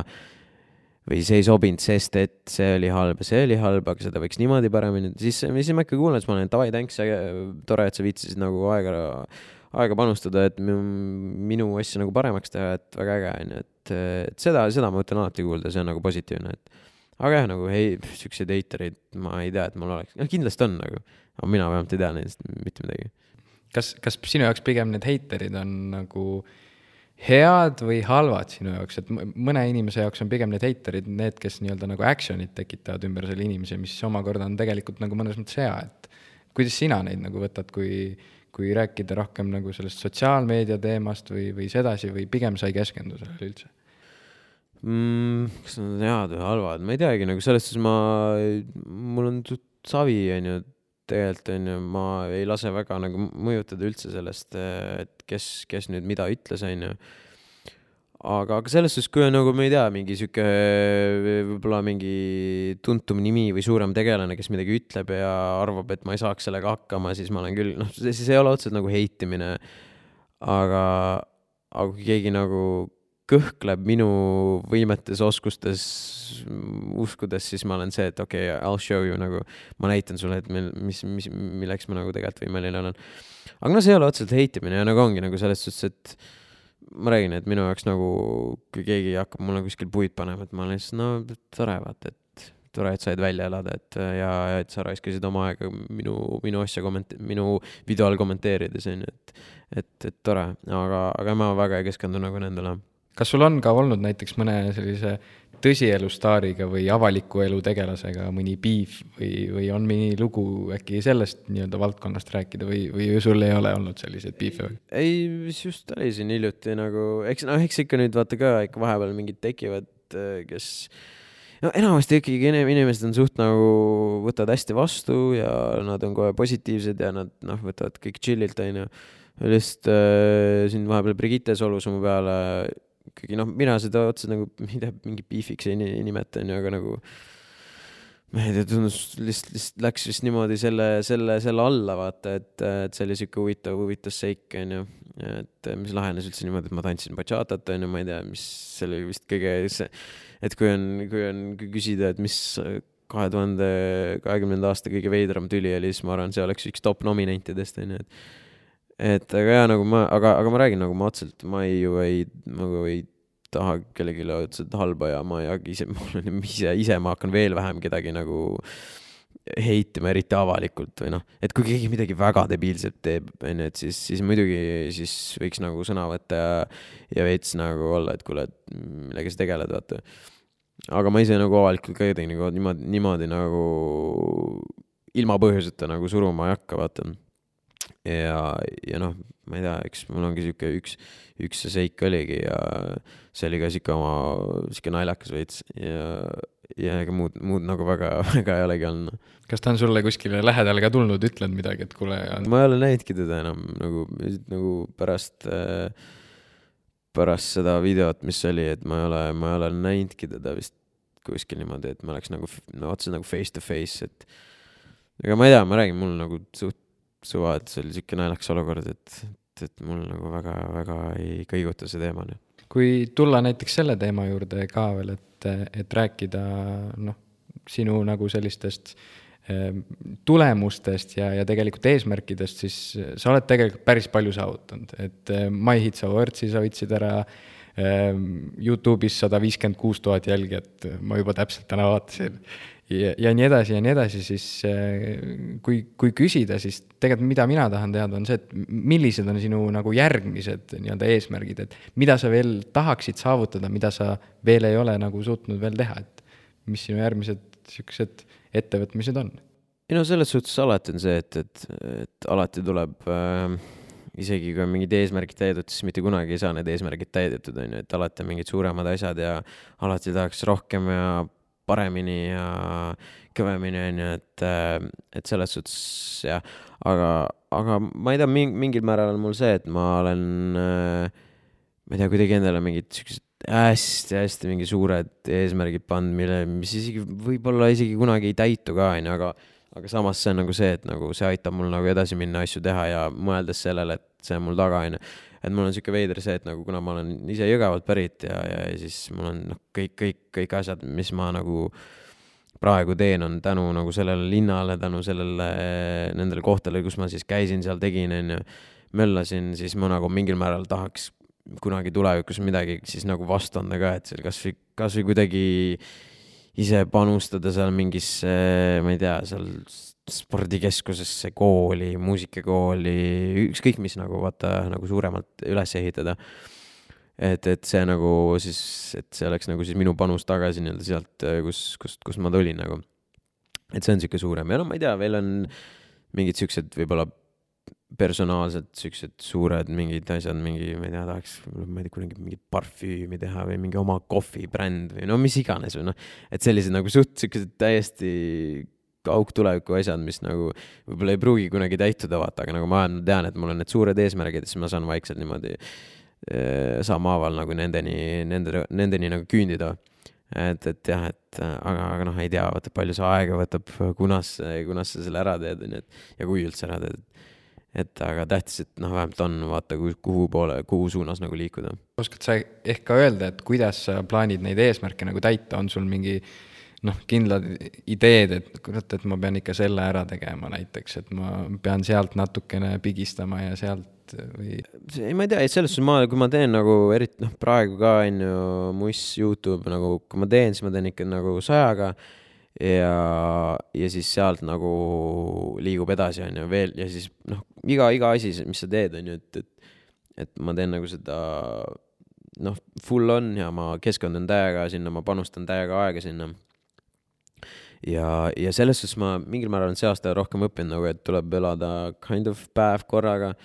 või see ei sobinud, sest et see oli halb ja see oli halb, aga seda võiks niimoodi paremini, siis, siis ma ikka kuulan, siis ma olen davai, thanks, tore, et sa viitsisid nagu aega aega panustada, et minu asja nagu paremaks teha, et väga äge on ju, et, et seda, seda ma võtan alati kuulda, see on nagu positiivne, et aga jah, nagu hei, siukseid heitereid ma ei tea, et mul oleks, noh kindlasti on nagu, aga mina vähemalt ei tea neist mitte midagi. kas, kas sinu jaoks pigem need heiterid on nagu head või halvad sinu jaoks, et mõne inimese jaoks on pigem need heiterid need, kes nii-öelda nagu action'it tekitavad ümber selle inimese, mis omakorda on tegelikult nagu mõnes mõttes hea, et kuidas sina neid nagu võtad, kui kui rääkida rohkem nagu sellest sotsiaalmeedia teemast või, või sedasi või pigem sa ei keskendu sellele üldse? Mm,? kas nad on head või halvad, ma ei teagi, nagu selles suhtes ma, mul on savi, on ju, tegelikult on ju, ma ei lase väga nagu mõjutada üldse sellest, et kes, kes nüüd mida ütles, on ju aga, aga selles suhtes, kui on nagu, ma ei tea, mingi sihuke võib-olla mingi tuntum nimi või suurem tegelane, kes midagi ütleb ja arvab, et ma ei saaks sellega hakkama, siis ma olen küll, noh, siis ei ole otseselt nagu heitimine. aga, aga kui keegi nagu kõhkleb minu võimetes, oskustes, uskudes, siis ma olen see, et okei okay,, I'll show you nagu, ma näitan sulle, et mil, mis, mis, milleks ma nagu tegelikult võimeline olen. aga noh, see ei ole otseselt heitimine ja nagu ongi nagu selles suhtes, et ma räägin, et minu jaoks nagu, kui keegi hakkab mulle kuskil puid panema, et ma olen lihtsalt, no tore, vaata, et tore, et said välja elada, et ja, ja et sa raiskasid oma aega minu, minu asja komment-, minu video all kommenteerides, on ju, et, et, et tore, aga, aga ma väga ei keskendu nagu nendele. kas sul on ka olnud näiteks mõne sellise tõsielu staariga või avaliku elu tegelasega mõni beef või, või on mõni lugu äkki sellest nii-öelda valdkonnast rääkida või, või sul ei ole olnud selliseid või? ei, mis just oli siin hiljuti nagu, eks noh, eks ikka nüüd vaata ka ikka vahepeal mingid tekivad, äh, kes no enamasti ikkagi inimesed on suht nagu, võtavad hästi vastu ja nad on kohe positiivsed ja nad noh, võtavad kõik chill'ilt, onju. lihtsalt äh, siin vahepeal Brigitte solus mu peale ikkagi noh, mina seda otseselt nagu, ma ei tea, mingi beefiks ei nimeta, onju, aga nagu ma ei tea, tundus lihtsalt, lihtsalt läks vist niimoodi selle, selle, selle alla vaata, et, et see oli siuke huvitav, huvitav seik, onju. et mis lahenes üldse niimoodi, et ma tantsin bachatat, onju, ma ei tea, mis, see oli vist kõige, et kui on, kui on kui küsida, et mis kahe tuhande kahekümnenda aasta kõige veidram tüli oli, siis ma arvan, see oleks üks top nominentidest, onju, et et aga jaa, nagu ma, aga, aga ma räägin nagu ma otseselt, ma ei ju ei, nagu ei taha kellelegi otseselt halba ja ma ei hakka ise, (laughs) mul on ise, ise ma hakkan veel vähem kedagi nagu heitima, eriti avalikult või noh, et kui keegi midagi väga debiilset teeb, onju, et siis, siis muidugi siis võiks nagu sõna võtta ja, ja veits nagu olla, et kuule, et millega sa tegeled, vaata. aga ma ise nagu avalikult ka kuidagi nagu niimoodi, niimoodi nagu ilma põhjuseta nagu suruma ei hakka, vaata ja, ja noh, ma ei tea, eks mul ongi sihuke üks, üks see seik oligi ja see oli ka sihuke oma, sihuke naljakas veits ja, ja ega muud, muud nagu väga, (laughs) väga ei olegi olnud. kas ta on sulle kuskile lähedale ka tulnud, ütlenud midagi, et kuule on...? ma ei ole näinudki teda enam nagu, nagu pärast äh, pärast seda videot, mis oli, et ma ei ole, ma ei ole näinudki teda vist kuskil niimoodi, et ma oleks nagu no, otseselt nagu face to face, et ega ma ei tea, ma räägin, mul nagu suht suva, et see oli siuke naljakas olukord, et, et, et mul nagu väga-väga ei kõiguta see teema kui tulla näiteks selle teema juurde ka veel, et, et rääkida noh, sinu nagu sellistest ehm, tulemustest ja, ja tegelikult eesmärkidest, siis sa oled tegelikult päris palju saavutanud, et ehm, My Hits Awardsi sa võitsid ära ehm, Youtube'is sada viiskümmend kuus tuhat jälgijat, ma juba täpselt täna vaatasin. Ja, ja nii edasi ja nii edasi, siis kui, kui küsida, siis tegelikult mida mina tahan teada, on see, et millised on sinu nagu järgmised nii-öelda eesmärgid, et mida sa veel tahaksid saavutada, mida sa veel ei ole nagu suutnud veel teha, et mis sinu järgmised niisugused ettevõtmised on? ei no selles suhtes alati on see, et, et, et alati tuleb äh, isegi kui on mingid eesmärgid täidetud, siis mitte kunagi ei saa need eesmärgid täidetud, on ju, et alati on mingid suuremad asjad ja alati tahaks rohkem ja paremini ja kõvemini, on ju, et, äh, et selles suhtes jah, aga, aga ma ei tea, mingil määral on mul see, et ma olen äh, ma ei tea, kuidagi endale mingid siuksed hästi-hästi mingi suured eesmärgid pannud, mille, mis isegi võib-olla isegi kunagi ei täitu ka, onju, aga, aga samas see on nagu see, et nagu see aitab mul nagu edasi minna, asju teha ja mõeldes sellele, et see on mul taga, onju. Et mul on siuke veider see, et nagu kuna ma olen ise Jõgevalt pärit ja, ja, ja siis mul on noh, kõik, kõik, kõik asjad, mis ma nagu praegu teen, on tänu nagu sellele linnale, tänu sellele, nendele kohtadele, kus ma siis käisin, seal tegin, onju, möllasin, siis ma nagu mingil määral tahaks kunagi tulevikus midagi siis nagu vastu anda ka, et seal kasvõi, kasvõi kuidagi ise panustada seal mingisse, ma ei tea, seal spordikeskusesse, kooli, muusikakooli, ükskõik mis nagu vaata nagu suuremalt üles ehitada. et, et see nagu siis, et see oleks nagu siis minu panus tagasi nii-öelda sealt, kus, kust, kust ma tulin nagu. et see on sihuke suurem ja no ma ei tea, veel on mingid siuksed võib-olla personaalselt siuksed suured mingid asjad, mingi, ma ei tea, tahaks, ma ei tea, kunagi mingit parfüümi teha või mingi oma kohvibränd või no mis iganes või noh, et sellised nagu suht siuksed täiesti kaugtuleviku asjad, mis nagu võib-olla ei pruugi kunagi täituda, vaata, aga nagu ma tean, et mul on need suured eesmärgid, siis ma saan vaikselt niimoodi eh, saamhaaval nagu nendeni, nende, nendeni nagu küündida et, et jah, et aga, aga noh, ei tea, vaata palju see aega võtab, kunas, kunas sa selle ära teed, onju, et ja kui üldse ära teed et aga tähtis, et noh, vähemalt on vaata, kuhu poole, kuhu suunas nagu liikuda. oskad sa ehk ka öelda, et kuidas sa plaanid neid eesmärke nagu täita, on sul mingi noh, kindlad ideed, et kurat, et ma pean ikka selle ära tegema näiteks, et ma pean sealt natukene pigistama ja sealt või? ei, ma ei tea, selles suhtes ma, kui ma teen nagu eriti noh, praegu ka on ju muss Youtube nagu, kui ma teen, siis ma teen ikka nagu sajaga ja, ja siis sealt nagu liigub edasi, on ju, veel ja siis noh, iga, iga asi, mis sa teed, on ju, et, et, et ma teen nagu seda noh, full on ja ma keskendun täiega sinna, ma panustan täiega aega sinna. ja, ja selles suhtes ma mingil määral olen see aasta rohkem õppinud nagu, et tuleb elada kind of päev korraga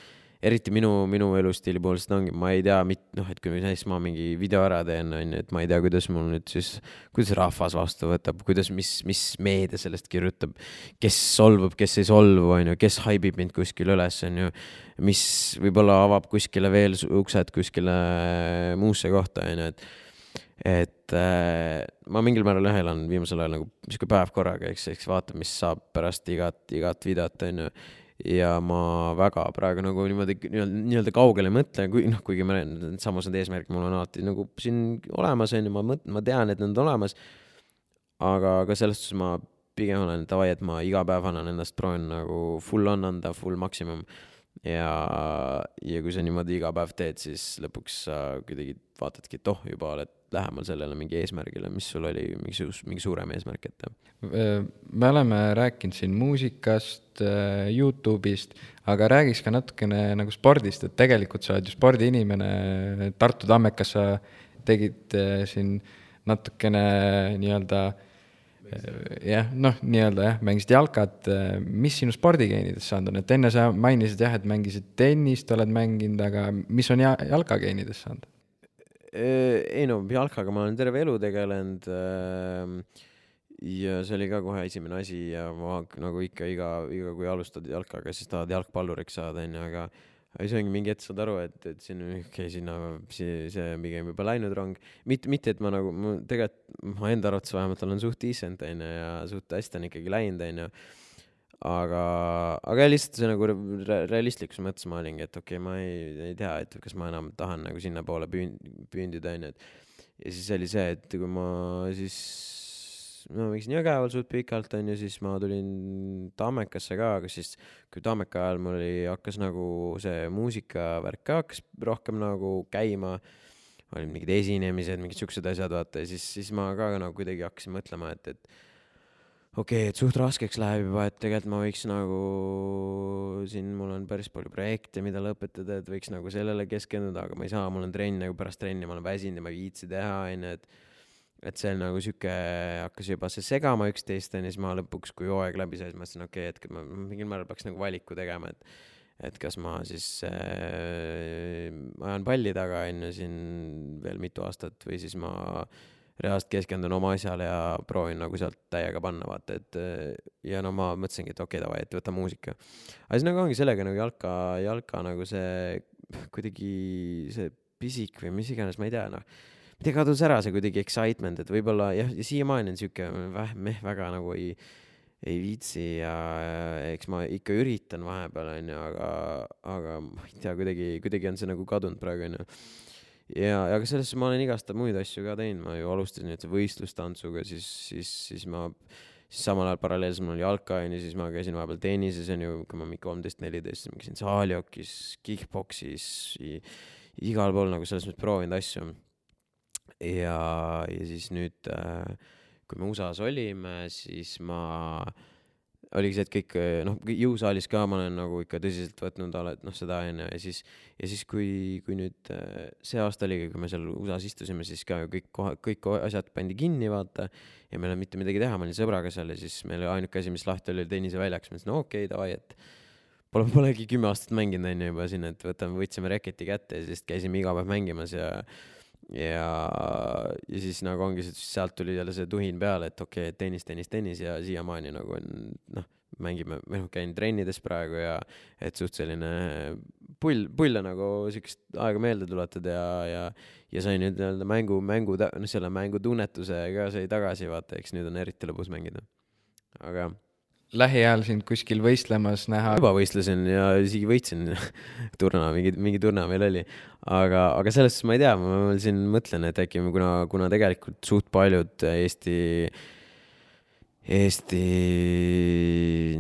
eriti minu, minu elustiili puhul, sest ongi, ma ei tea, noh, et kui näiteks ma mingi video ära teen, on ju, et ma ei tea, kuidas mul nüüd siis, kuidas rahvas vastu võtab, kuidas, mis, mis meedia sellest kirjutab, kes solvub, kes ei solvu, on ju, kes haibib mind kuskil üles, on ju, mis võib-olla avab kuskile veel uksed kuskile muusse kohta, on ju, et et äh, ma mingil määral jah elan viimasel ajal nagu sihuke päev korraga, eks, eks vaata, mis saab pärast igat, igat videot, on ju ja ma väga praegu nagu niimoodi nii-öelda, nii-öelda kaugele ei mõtle, kui noh, kuigi ma samas need eesmärgid mul on alati nagu siin olemas, on ju, ma mõtlen, ma tean, et need on olemas. aga, aga selles suhtes ma pigem olen davai, et ma iga päev annan endast, proovin nagu full on anda, full maksimum. ja, ja kui sa niimoodi iga päev teed, siis lõpuks sa kuidagi vaatadki, et oh, juba oled lähemal sellele mingi eesmärgile, mis sul oli mingi, mingi suurem eesmärk ette? me oleme rääkinud siin muusikast, Youtube'ist, aga räägiks ka natukene nagu spordist, et tegelikult sa oled ju spordiinimene, Tartu Tammekas sa tegid siin natukene nii-öelda jah, noh, nii-öelda jah, mängisid jalkat, mis sinu spordigeenidest saanud on, et enne sa mainisid jah, et mängisid tennist, oled mänginud, aga mis on ja-, jalkageenidest saanud? Äh, ei no jalkaga ma olen terve elu tegelenud. Ähm, ja see oli ka kohe esimene asi ja ma nagu ikka iga, iga kui alustad jalkaga, siis tahad jalgpalluriks saada, onju, aga siis ongi mingi hetk saad aru, et, et siin, okei okay,, sinna, see, see on pigem juba läinud rong. mitte, mitte, et ma nagu, ma tegelikult, ma enda arvates vähemalt olen suht decent, onju, ja suht hästi on ikkagi läinud, onju aga, aga lihtsalt see nagu realistlikus mõttes ma olingi, et okei okay,, ma ei, ei tea, et kas ma enam tahan nagu sinnapoole püünd-, püündida, onju, et ja siis oli see, et kui ma siis, no mängisin Jõgeval suht pikalt, onju, siis ma tulin Tammekasse ka, aga siis kui Tammeka ajal mul oli, hakkas nagu see muusikavärk ka hakkas rohkem nagu käima, olid mingid esinemised, mingid siuksed asjad, vaata, ja siis, siis ma ka nagu kuidagi hakkasin mõtlema, et, et okei okay,, et suht raskeks läheb juba, et tegelikult ma võiks nagu, siin mul on päris palju projekte, mida lõpetada, et võiks nagu sellele keskenduda, aga ma ei saa, mul on trenn nagu pärast trenni, ma olen väsinud ja ma ei viitsi teha, onju, et et see nagu sihuke hakkas juba see segama üksteist onju, siis ma lõpuks, kui hooaeg läbi sai, siis mõtlesin, okei okay,, et ma mingil määral peaks nagu valiku tegema, et et kas ma siis äh, ajan palli taga onju siin veel mitu aastat või siis ma reaalselt keskendun oma asjale ja proovin nagu sealt täiega panna, vaata, et ja no ma mõtlesingi, et okei okay,, davai, et võta muusika. aga siis nagu ongi sellega nagu jalka, jalka nagu see kuidagi see pisik või mis iganes, ma ei tea, noh kuidagi kadus ära see kuidagi excitement, et võib-olla jah, ja siiamaani on sihuke väh, meh väga nagu ei, ei viitsi ja eks ma ikka üritan vahepeal onju, aga, aga ma ei tea, kuidagi, kuidagi on see nagu kadunud praegu onju. Ja, aga selles suhtes ma olen igast muid asju ka teinud, ma ju alustasin nüüd võistlustantsuga, siis, siis, siis ma siis samal ajal paralleelselt mul oli jalka onju, siis ma käisin vahepeal tennises onju, kui ma mingi kolmteist, neliteist, siis ma käisin saaliokis, kick-poksis, igal pool nagu selles mõttes proovinud asju. Ja, ja siis nüüd, äh, kui me USA-s olime, siis ma, oligi see, et kõik noh, jõusaalis ka ma olen nagu ikka tõsiselt võtnud noh, seda onju ja siis, ja siis kui, kui nüüd äh, see aasta oligi, kui me seal USA-s istusime, siis ka kõik koha, kõik asjad pandi kinni, vaata. ja meil ei olnud mitte midagi teha, ma olin sõbraga seal ja siis meil ainuke asi, mis lahti oli, oli tenniseväljaks, ma ütlesin, no okei okay,, davai, et Pole, polegi kümme aastat mänginud onju juba siin, et võtame, võtsime reketi kätte ja siis käisime iga päev mängimas ja ja, ja siis nagu ongi, sealt tuli jälle see tuhin peale, et okei okay,, tennis, tennis, tennis ja siiamaani nagu on noh, mängime, või noh, käin trennides praegu ja et suht selline pull, pulle nagu siukest aega meelde tuletada ja, ja, ja sai nüüd nii-öelda mängu, mängu, noh, selle mängutunnetuse ka sai tagasi, vaata, eks nüüd on eriti lõbus mängida. aga lähiajal sind kuskil võistlemas näha? juba võistlesin ja isegi võitsin (laughs) turna, mingi, mingi turna meil oli. aga, aga selles suhtes ma ei tea, ma siin mõtlen, et äkki kuna, kuna tegelikult suht paljud Eesti, Eesti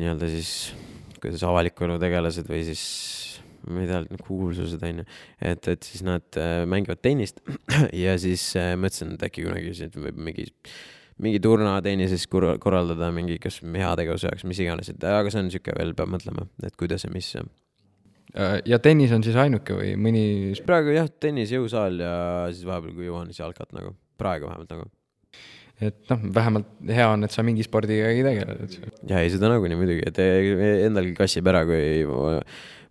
nii-öelda siis, kuidas avaliku elu tegelased või siis ma ei tea, kuulsused on ju, et, et siis nad äh, mängivad tennist (clears throat) ja siis äh, mõtlesin, et äkki kunagi siin võib mingi mingi turnatennises korraldada mingi, kas heategevuse jaoks, mis iganes, et aga see on sihuke veel, peab mõtlema, et kuidas ja mis. Äh, ja tennis on siis ainuke või mõni? praegu jah, tennis, jõusaal ja siis vahepeal, kui jõuan, siis jalkat nagu, praegu vähemalt nagu. et noh, vähemalt hea on, et sa mingi spordigagi tegeled, et. ja ei, seda nagunii muidugi, et endalgi kassib ära, kui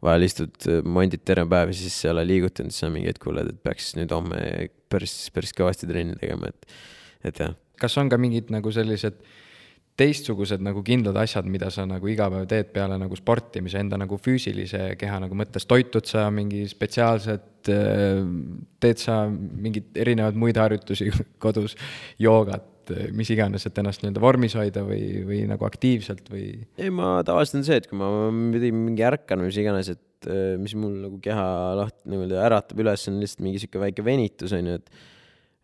vahel istud, mondid terve päev ja siis ei ole liigutanud, siis on mingi hetk kuuled, et peaks nüüd homme päris, päris kõvasti trenni tegema, et, et jah kas on ka mingid nagu sellised teistsugused nagu kindlad asjad, mida sa nagu iga päev teed peale nagu sportimise, enda nagu füüsilise keha nagu mõttes, toitud sa mingi spetsiaalselt, teed sa mingeid erinevaid muid harjutusi (laughs) kodus, joogat, mis iganes, et ennast nii-öelda vormis hoida või, või nagu aktiivselt või? ei, ma tavaliselt on see, et kui ma mingi ärkan või mis iganes, et mis mul nagu keha lahti nii-öelda äratab üles, on lihtsalt mingi sihuke väike venitus on ju, et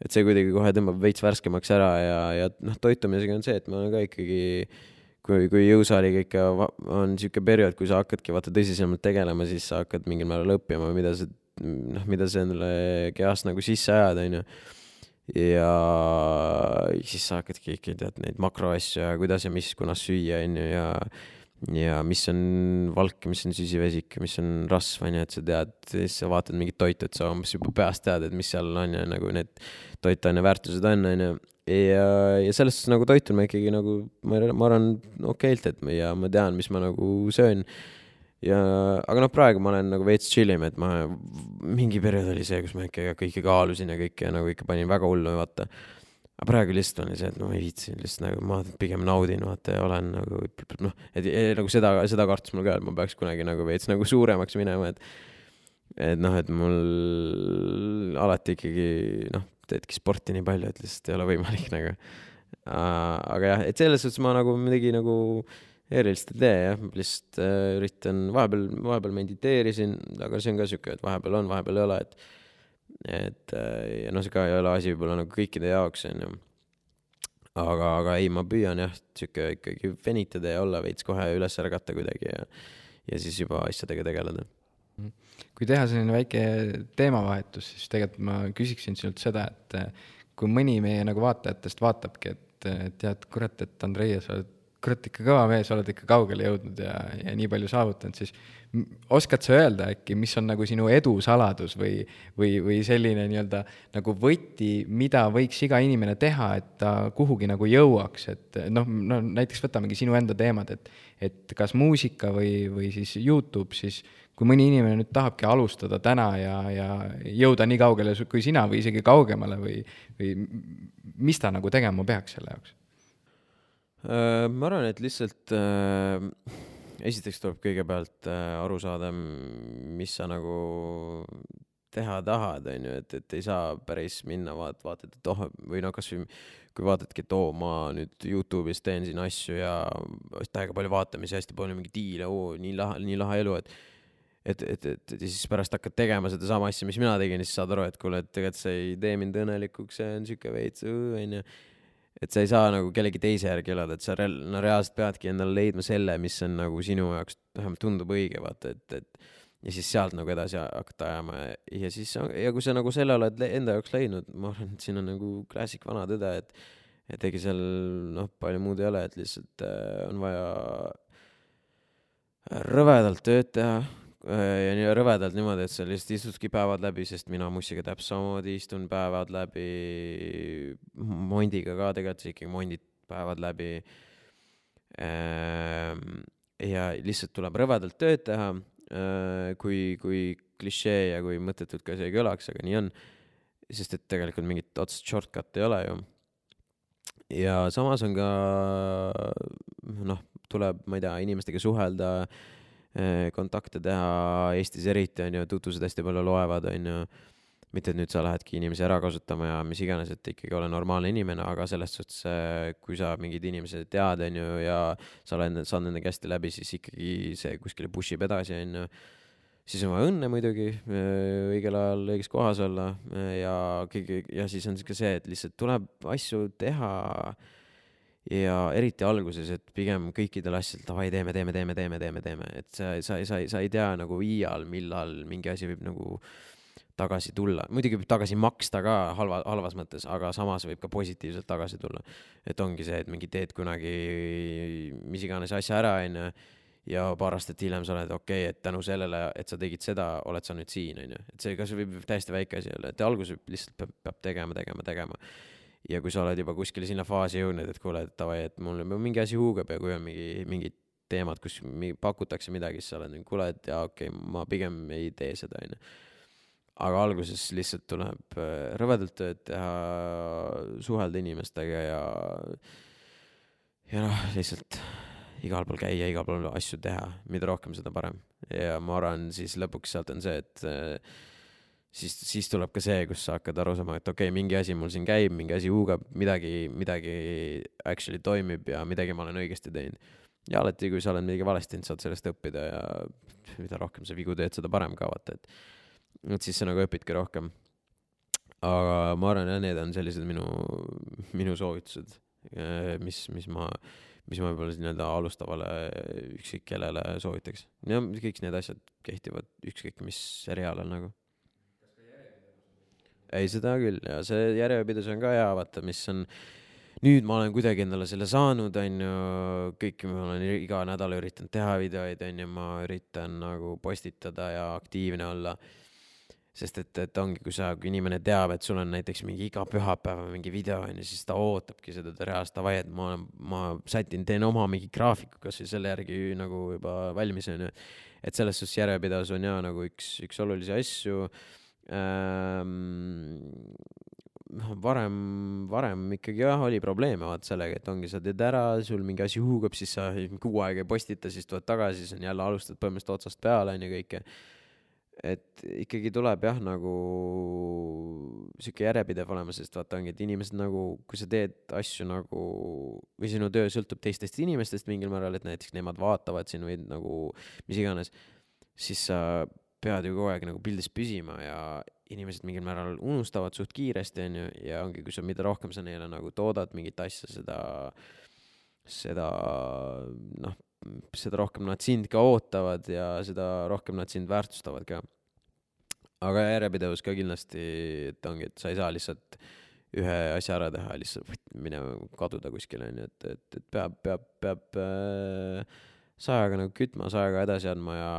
et see kuidagi kohe tõmbab veits värskemaks ära ja, ja noh, toitumisega on see, et ma olen ka ikkagi kui, kui jõusaaliga ikka on niisugune periood, kui sa hakkadki vaata tõsisemalt tegelema, siis sa hakkad mingil määral õppima, mida sa noh, mida sa endale kehast nagu sisse ajad, onju. ja siis sa hakkadki ikka tead neid makroasju ja kuidas ja mis, kunas süüa, onju, ja ja mis on valk, mis on süsivesik, mis on rasv, onju, et sa tead, siis sa vaatad mingit toitu, et sa umbes juba peast tead, et mis seal on ja nagu need toitaine väärtused on, onju. ja, ja selles suhtes nagu toitun ma ikkagi nagu, ma, ma arvan, okeilt, et ja ma tean, mis ma nagu söön. ja, aga noh, praegu ma olen nagu veits chill im, et ma, mingi periood oli see, kus ma ikka kõike kaalusin ja kõike nagu ikka panin väga hullu, vaata aga praegu lihtsalt on see, et no ei viitsi lihtsalt nagu ma pigem naudin vaata ja olen nagu noh, et nagu seda, seda kartus mul ka, et ma peaks kunagi nagu veits nagu suuremaks minema, et et noh, et mul alati ikkagi noh, teedki sporti nii palju, et lihtsalt ei ole võimalik nagu. aga jah, et selles suhtes ma nagu midagi nagu erilist ei tee jah, lihtsalt äh, üritan vahepeal, vahepeal mediteerisin, aga see on ka siuke, et vahepeal on, vahepeal ei ole, et et äh, ja noh, see ka ei ole asi võib-olla nagu kõikide jaoks, onju. aga, aga ei, ma püüan jah, sihuke ikkagi venitada ja olla veits kohe üles ärgata kuidagi ja, ja siis juba asjadega tegeleda. kui teha selline väike teemavahetus, siis tegelikult ma küsiksin sinult seda, et äh, kui mõni meie nagu vaatajatest vaatabki, et, et tead, kurat, et Andrei, sa oled kurat, ikka kõva mees, oled ikka kaugele jõudnud ja, ja nii palju saavutanud, siis oskad sa öelda äkki, mis on nagu sinu edu saladus või, või, või selline nii-öelda nagu võti, mida võiks iga inimene teha, et ta kuhugi nagu jõuaks, et noh, no näiteks võtamegi sinu enda teemad, et, et kas muusika või, või siis Youtube, siis kui mõni inimene nüüd tahabki alustada täna ja, ja jõuda nii kaugele kui sina või isegi kaugemale või, või mis ta nagu tegema peaks selle jaoks? Äh, ma arvan, et lihtsalt äh, esiteks tuleb kõigepealt äh, aru saada, mis sa nagu teha tahad, on ju, et, et ei saa päris minna vaat-, vaatad, et oh, või noh, kasvõi kui vaatadki, et oo, ma nüüd Youtube'is teen siin asju ja täiega palju vaatamisi, hästi palju mingeid diile, oo, nii lahe, nii lahe elu, et et, et, et ja siis pärast hakkad tegema sedasama asja, mis mina tegin, siis saad aru, et kuule, et tegelikult see ei tee mind õnnelikuks, see on sihuke veits, onju. Et sa ei saa nagu kellegi teise järgi elada, et sa real-, no reaalselt peadki endale leidma selle, mis on nagu sinu jaoks vähemalt tundub õige, vaata, et, et ja siis sealt nagu edasi hakata ajama ja siis ja kui sa nagu selle oled enda jaoks leidnud, ma arvan, et siin on nagu klassik vana tõde, et et ega seal noh, palju muud ei ole, et lihtsalt äh, on vaja rõvedalt tööd teha ja nii rõvedalt niimoodi, et sa lihtsalt istudki päevad läbi, sest mina Mussiga täpselt samamoodi istun päevad läbi, Mondiga ka tegelikult ikkagi Mondid päevad läbi. Ähm, ja lihtsalt tuleb rõvedalt tööd teha, äh, kui, kui klišee ja kui mõttetult ka see kõlaks, aga nii on. sest et tegelikult mingit otsest shortcut'i ei ole ju. ja samas on ka noh, tuleb, ma ei tea, inimestega suhelda Eh, kontakte teha Eestis eriti, on ju, tutvused hästi palju loevad, on ju. mitte, et nüüd sa lähedki inimesi ära kasutama ja mis iganes, et ikkagi ole normaalne inimene, aga selles suhtes, eh, kui sa mingeid inimesi tead, on ju, ja sa oled, saad nendega hästi läbi, siis ikkagi see kuskile push ib edasi, on ju siis on vaja õnne muidugi, eh, õigel ajal õiges kohas olla ja kõige, ja siis on ka see, et lihtsalt tuleb asju teha äh, ja eriti alguses, et pigem kõikidel asjadel davai, teeme, teeme, teeme, teeme, teeme, teeme, et sa, sa, sa, sa ei tea nagu iial, millal mingi asi võib nagu tagasi tulla, muidugi võib tagasi maksta ka halva, halvas mõttes, aga samas võib ka positiivselt tagasi tulla. et ongi see, et mingi teed kunagi mis iganes asja ära, onju, ja paar aastat hiljem sa oled okei okay,, et tänu sellele, et sa tegid seda, oled sa nüüd siin, onju. et see kas võib täiesti väike asi olla, et alguses lihtsalt peab, peab tegema, tegema, tegema ja kui sa oled juba kuskile sinna faasi jõudnud, et kuule, et davai, et mul mingi asi huugab ja kui on mingi, mingid teemad, kus mingi, pakutakse midagi, siis sa oled nagu, kuule, et jaa, okei okay,, ma pigem ei tee seda, onju. aga alguses lihtsalt tuleb äh, rõvedalt tööd teha, suhelda inimestega ja, ja noh, lihtsalt igal pool käia, igal pool asju teha, mida rohkem, seda parem. ja ma arvan, siis lõpuks sealt on see, et äh, siis, siis tuleb ka see, kus sa hakkad aru saama, et okei okay,, mingi asi mul siin käib, mingi asi huugab, midagi, midagi actually toimib ja midagi ma olen õigesti teinud. ja alati, kui sa oled midagi valesti teinud, saad sellest õppida ja mida rohkem sa vigu teed, seda parem ka vaata, et, et siis sa nagu õpidki rohkem. aga ma arvan, jah, need on sellised minu, minu soovitused, mis, mis ma, mis ma võib-olla nii-öelda alustavale ükskõik kellele soovitaks. ja kõik need asjad kehtivad ükskõik mis seriaalil nagu ei, seda küll ja see järjepidevus on ka hea, vaata, mis on, nüüd ma olen kuidagi endale selle saanud, on ju, kõiki ma olen iga nädal üritanud teha videoid, on ju, ma üritan nagu postitada ja aktiivne olla. sest et, et ongi, kui sa, kui inimene teab, et sul on näiteks mingi iga pühapäev mingi video on ju, siis ta ootabki seda reaalselt, davai, et ma ma sätin, teen oma mingi graafiku kasvõi selle järgi nagu juba valmis on ju. et selles suhtes järjepidevus on ja nagu üks, üks olulisi asju varem, varem ikkagi jah, oli probleeme vaat sellega, et ongi, sa teed ära, sul mingi asi huugab, siis sa kuu aega ei postita, siis tuled tagasi, siis on jälle alustad põhimõtteliselt otsast peale onju kõike. et ikkagi tuleb jah, nagu sihuke järjepidev olema, sest vaata ongi, et inimesed nagu, kui sa teed asju nagu või sinu töö sõltub teistest inimestest mingil määral, et näiteks nemad vaatavad või nagu mis iganes, siis sa pead ju kogu aeg nagu pildis püsima ja inimesed mingil määral unustavad suht kiiresti, onju, ja ongi, kui sa, mida rohkem sa neile nagu toodad mingit asja, seda, seda noh, seda rohkem nad sind ka ootavad ja seda rohkem nad sind väärtustavad ka. aga järjepidevus ka kindlasti, et ongi, et sa ei saa lihtsalt ühe asja ära teha lihtsalt minema kaduda kuskile onju, et, et, et peab, peab, peab äh, sajaga nagu kütma, sajaga edasi andma ja,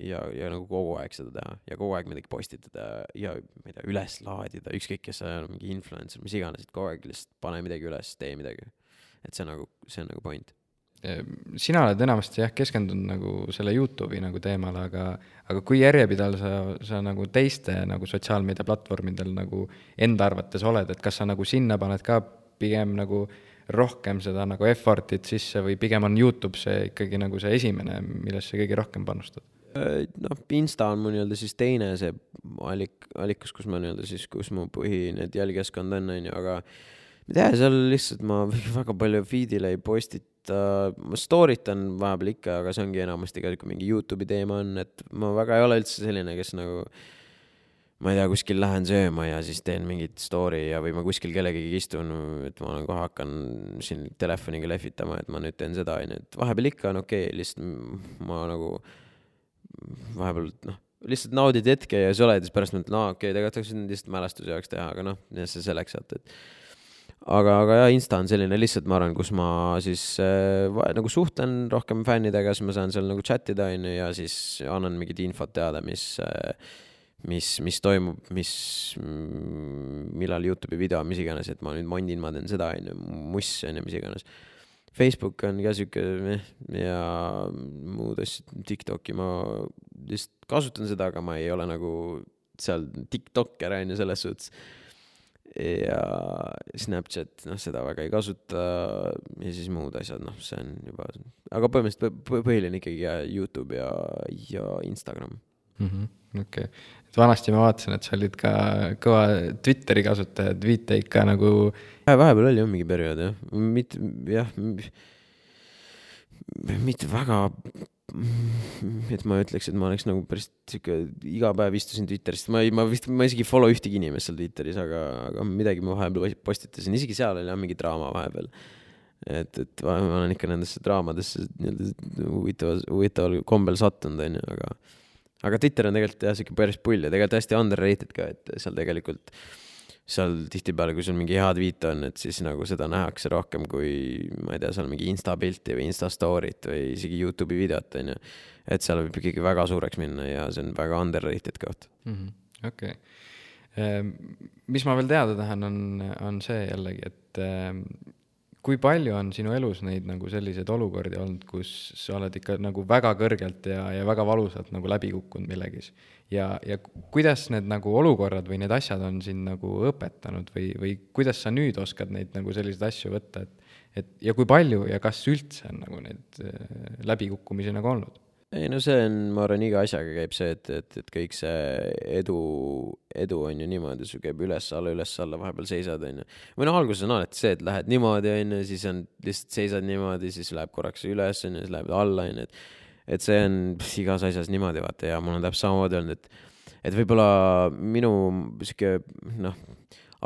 ja, ja nagu kogu aeg seda teha ja kogu aeg midagi postitada ja ma ei tea, üles laadida, ükskõik, kes sa oled, mingi influencer, mis iganes, et kogu aeg lihtsalt pane midagi üles, tee midagi. et see nagu, see on nagu point sina oled enamasti jah, keskendunud nagu selle Youtube'i nagu teemale, aga, aga kui järjepidev sa, sa nagu teiste nagu sotsiaalmeediaplatvormidel nagu enda arvates oled, et kas sa nagu sinna paned ka pigem nagu rohkem seda nagu effort'it sisse või pigem on Youtube see ikkagi nagu see esimene, millesse kõige rohkem panustad? Äh, noh, Insta on mu nii-öelda siis teine see allik, allikas, kus ma nii-öelda siis, kus mu põhi need jälgijaskond on, on ju, aga ma ei tea, seal lihtsalt ma (laughs) väga palju feed'ile ei postita, ma story tan vahepeal ikka, aga see ongi enamasti ka mingi Youtube'i teema on, et ma väga ei ole üldse selline, kes nagu ma ei tea, kuskil lähen sööma ja siis teen mingit story ja, või ma kuskil kellegagi istun, et ma kohe hakkan siin telefoniga lehvitama, et ma nüüd teen seda, onju, et vahepeal ikka on okei okay,, lihtsalt ma nagu vahepeal noh, lihtsalt naudid hetke ja siis oled ja siis pärast mõtled, aa okei okay,, tegelikult võinud lihtsalt mälestuse jaoks teha, aga noh, see selleks, et, et aga, aga jah, Insta on selline lihtsalt, ma arvan, kus ma siis äh, nagu suhtlen rohkem fännidega, siis ma saan seal nagu chat ida, onju, ja siis annan mingit infot teada, mis äh, mis, mis toimub, mis, millal Youtube'i video, mis iganes, et ma nüüd mondin, ma teen seda, onju, muss, onju, mis iganes. Facebook on ka sihuke meh ja muud asjad, TikTok'i ma lihtsalt kasutan seda, aga ma ei ole nagu seal tiktokker onju selles suhtes. ja Snapchat, noh, seda väga ei kasuta ja siis muud asjad, noh, see on juba, aga põhimõtteliselt põhiline ikkagi Youtube ja, ja Instagram mm. -hmm okei okay., et vanasti ma vaatasin, et sa olid ka kõva Twitteri kasutaja, tweet'e ikka nagu. vahepeal oli jah mingi periood jah, mitte jah, mitte väga, et ma ütleks, et ma oleks nagu päris sihuke iga päev istusin Twitteris, ma ei, ma vist, ma isegi follow ühtegi inimest seal Twitteris, aga, aga midagi ma vahepeal postitasin, isegi seal oli jah mingi draama vahepeal. Et, et ma olen ikka nendesse draamadesse nii-öelda huvitaval, huvitaval kombel sattunud, onju, aga aga Twitter on tegelikult jah, sihuke päris pull ja tegelikult hästi underrated ka, et seal tegelikult, seal tihtipeale, kui sul mingi hea tweet on, et siis nagu seda nähakse rohkem kui, ma ei tea, seal mingi insta pilti või insta story't või isegi Youtube'i videot, on ju. et seal võib ikkagi väga suureks minna ja see on väga underrated koht -hmm.. okei. Ehm, mis ma veel teada tahan, on, on see jällegi, et ehm, kui palju on sinu elus neid nagu selliseid olukordi olnud, kus sa oled ikka nagu väga kõrgelt ja, ja väga valusalt nagu läbi kukkunud millegis? ja, ja kuidas need nagu olukorrad või need asjad on sind nagu õpetanud või, või kuidas sa nüüd oskad neid nagu selliseid asju võtta, et et ja kui palju ja kas üldse on nagu neid äh, läbikukkumisi nagu olnud? Ei no see on, ma arvan, iga asjaga käib see, et, et, et kõik see edu, edu on ju niimoodi, sul käib üles-alla, üles-alla, vahepeal seisad, on ju. või noh, alguses on alati see, et lähed niimoodi, on ju, siis on, lihtsalt seisad niimoodi, siis läheb korraks üles, on ju, siis läheb alla, on ju, et et see on igas asjas niimoodi, vaata, ja mul on täpselt samamoodi olnud, et et võib-olla minu sihuke noh,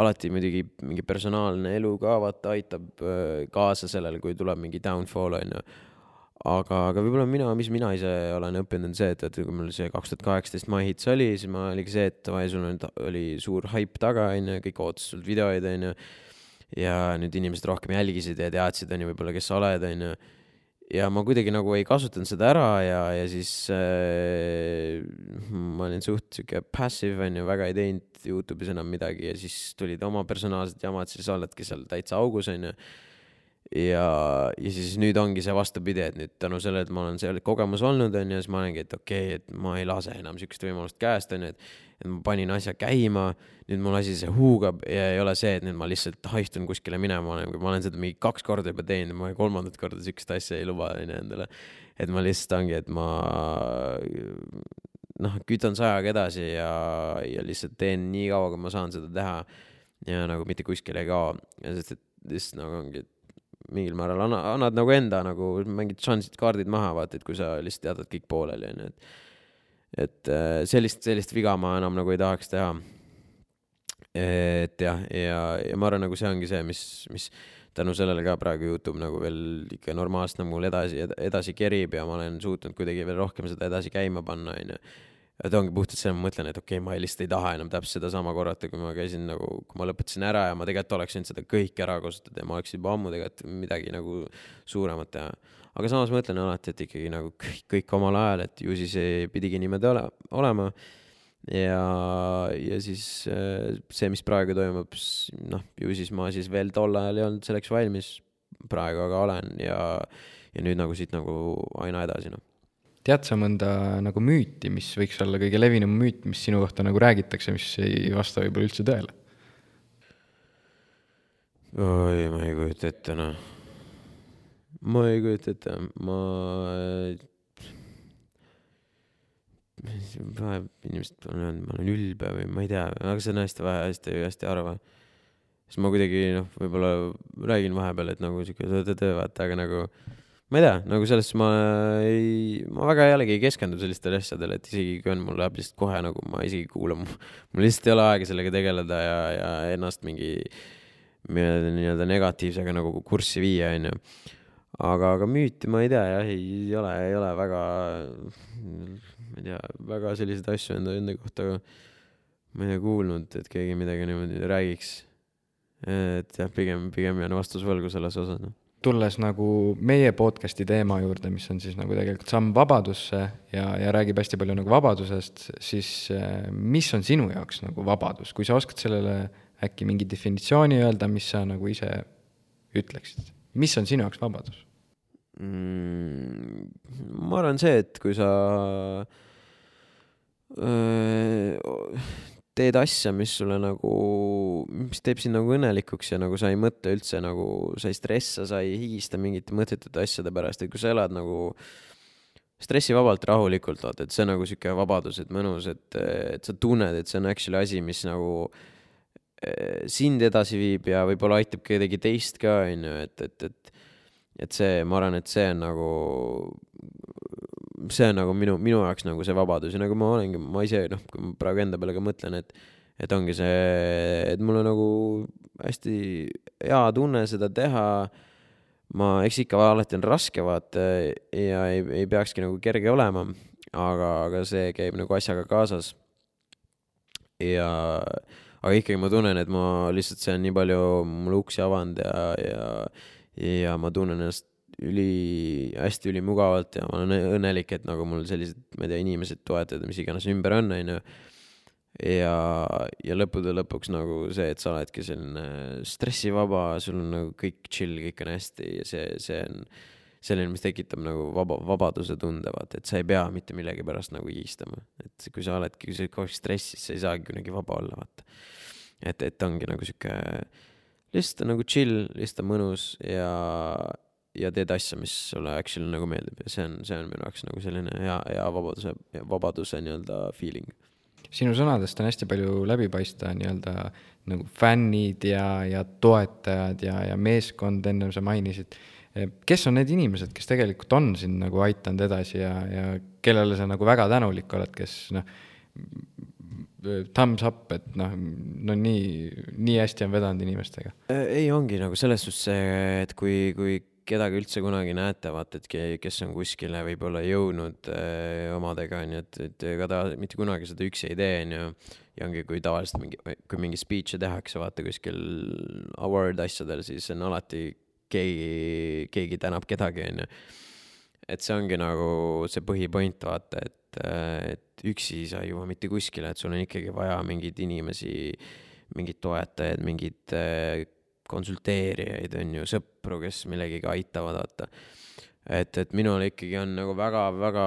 alati muidugi mingi personaalne elu ka vaata aitab äh, kaasa sellele, kui tuleb mingi downfall on ju aga, aga võib-olla mina, mis mina ise olen õppinud, on see, et, et kui mul see kaks tuhat kaheksateist My Hits oli, siis ma oligi see, et davai, sul nüüd oli suur haip taga, onju, kõik ootasid sult videoid, onju. ja nüüd inimesed rohkem jälgisid ja teadsid, onju, võib-olla, kes sa oled, onju. ja ma kuidagi nagu ei kasutanud seda ära ja, ja siis äh, ma olin suht sihuke passive, onju, väga ei teinud Youtube'is enam midagi ja siis tulid oma personaalsed jamad, siis oledki seal täitsa augus, onju ja, ja siis nüüd ongi see vastupidi, et nüüd tänu sellele, et ma olen seal kogemus olnud, on ju, siis ma olengi, et okei okay,, et ma ei lase enam sihukest võimalust käest, on ju, et et ma panin asja käima, nüüd mul asi see huugab ja ei ole see, et nüüd ma lihtsalt haistun kuskile minema, ma olen seda mingi kaks korda juba teinud, ma kolmandat korda sihukest asja ei luba, on ju, endale. et ma lihtsalt ongi, et ma noh, kütan sajaga edasi ja, ja lihtsalt teen nii kaua, kui ma saan seda teha. ja nagu mitte kuskile ei kao, sest et lihtsalt nagu ongi, et mingil määral anna, annad nagu enda nagu mingid šansid, kaardid maha, vaata, et kui sa lihtsalt jätad kõik pooleli, onju, et et äh, sellist, sellist viga ma enam nagu ei tahaks teha. et jah, ja, ja ma arvan, nagu see ongi see, mis, mis tänu sellele ka praegu Youtube nagu veel ikka normaalselt nagu mul edasi, edasi kerib ja ma olen suutnud kuidagi veel rohkem seda edasi käima panna, onju. Et ongi puhtalt see, ma mõtlen, et okei okay,, ma lihtsalt ei taha enam täpselt sedasama korrata, kui ma käisin nagu, kui ma lõpetasin ära ja ma tegelikult oleks võinud seda kõike ära kasutada ja ma oleks juba ammu tegelikult midagi nagu suuremat teha. aga samas mõtlen alati, et ikkagi nagu kõik, kõik omal ajal, et ju siis pidigi niimoodi ole, olema. ja, ja siis äh, see, mis praegu toimub, noh, ju siis ma siis veel tol ajal ei olnud selleks valmis, praegu aga olen ja, ja nüüd nagu siit nagu aina edasi, noh tead sa mõnda nagu müüti, mis võiks olla kõige levinum müüt, mis sinu kohta nagu räägitakse, mis ei vasta võib-olla üldse tõele? oi, ma ei kujuta ette, noh. ma ei kujuta ette, ma. vahepeal inimesed on öelnud, ma olen ülbe või ma ei tea, aga see on hästi vähe, hästi, hästi harva. siis ma kuidagi noh, võib-olla räägin vahepeal, et nagu sihuke tõde, vaata, aga nagu ma ei tea, nagu selles suhtes ma ei, ma väga jällegi ei keskendu sellistele asjadele, et isegi kui on, mul läheb lihtsalt kohe nagu ma isegi kuulan, (laughs) mul lihtsalt ei ole aega sellega tegeleda ja, ja ennast mingi nii-öelda negatiivsega nagu kurssi viia, onju. aga, aga müüti ma ei tea jah, ei ole, ei ole väga, ma ei tea, väga selliseid asju enda, enda kohta ma ei tea kuulnud, et keegi midagi niimoodi räägiks. et jah, pigem, pigem jään vastus võlgu selles osas, noh tulles nagu meie podcast'i teema juurde, mis on siis nagu tegelikult samm vabadusse ja, ja räägib hästi palju nagu vabadusest, siis eh, mis on sinu jaoks nagu vabadus, kui sa oskad sellele äkki mingi definitsiooni öelda, mis sa nagu ise ütleksid, mis on sinu jaoks vabadus mm,? ma arvan see, et kui sa öö, teed asja, mis sulle nagu, mis teeb sind nagu õnnelikuks ja nagu sa ei mõtle üldse nagu, sa ei stressa, sa ei higista mingite mõttetute asjade pärast, et kui sa elad nagu stressivabalt, rahulikult, vaata, et see on nagu sihuke vabadus, et mõnus, et, et sa tunned, et see on actually asi, mis nagu eh, sind edasi viib ja võib-olla aitab kedagi teist ka, on ju, et, et, et et see, ma arvan, et see on nagu see on nagu minu, minu jaoks nagu see vabadus ja nagu ma olengi, ma ise noh, kui ma praegu enda peale ka mõtlen, et et ongi see, et mul on nagu hästi hea tunne seda teha. ma, eks ikka alati on raske vaata ja ei, ei peakski nagu kerge olema, aga, aga see käib nagu asjaga kaasas. ja, aga ikkagi ma tunnen, et ma lihtsalt, see on nii palju mulle uksi avanud ja, ja, ja ma tunnen ennast üli, hästi ülimugavalt ja ma olen õnnelik, et nagu mul sellised, ma ei tea, inimesed toetavad, mis iganes ümber on, onju. ja, ja lõppude lõpuks nagu see, et sa oledki selline stressivaba, sul on nagu kõik chill, kõik on hästi ja see, see on selline, mis tekitab nagu vaba, vabaduse tunde, vaata, et sa ei pea mitte millegi pärast nagu higistama. et kui sa oledki, kui sa oled kogu aeg stressis, sa ei saagi kuidagi vaba olla, vaata. et, et ongi nagu sihuke, lihtsalt on nagu chill, lihtsalt on mõnus ja ja teed asja, mis sulle actually nagu meeldib ja see on, see on minu jaoks nagu selline hea, hea vabaduse, vabaduse nii-öelda feeling. sinu sõnadest on hästi palju läbi paista nii-öelda nagu fännid ja, ja toetajad ja, ja meeskond, ennem sa mainisid. kes on need inimesed, kes tegelikult on sind nagu aidanud edasi ja, ja kellele sa nagu väga tänulik oled, kes noh, thumbs up, et noh, no nii, nii hästi on vedanud inimestega? ei, ongi nagu selles suhtes see, et kui, kui kedagi üldse kunagi näete, vaata, et kes on kuskile võib-olla jõudnud öö, omadega, onju, et, et ega ta mitte kunagi seda üksi ei tee, onju. ja ongi, kui tavaliselt mingi, kui mingi speech'e tehakse, vaata kuskil award asjadel, siis on alati keegi, keegi tänab kedagi, onju. et see ongi nagu see põhipoint, vaata, et, et üksi sa ei jõua mitte kuskile, et sul on ikkagi vaja mingeid inimesi, mingeid toetajaid, mingeid konsulteerijaid, on ju, sõpru, kes millegagi aitavad, vaata. et, et minul ikkagi on nagu väga-väga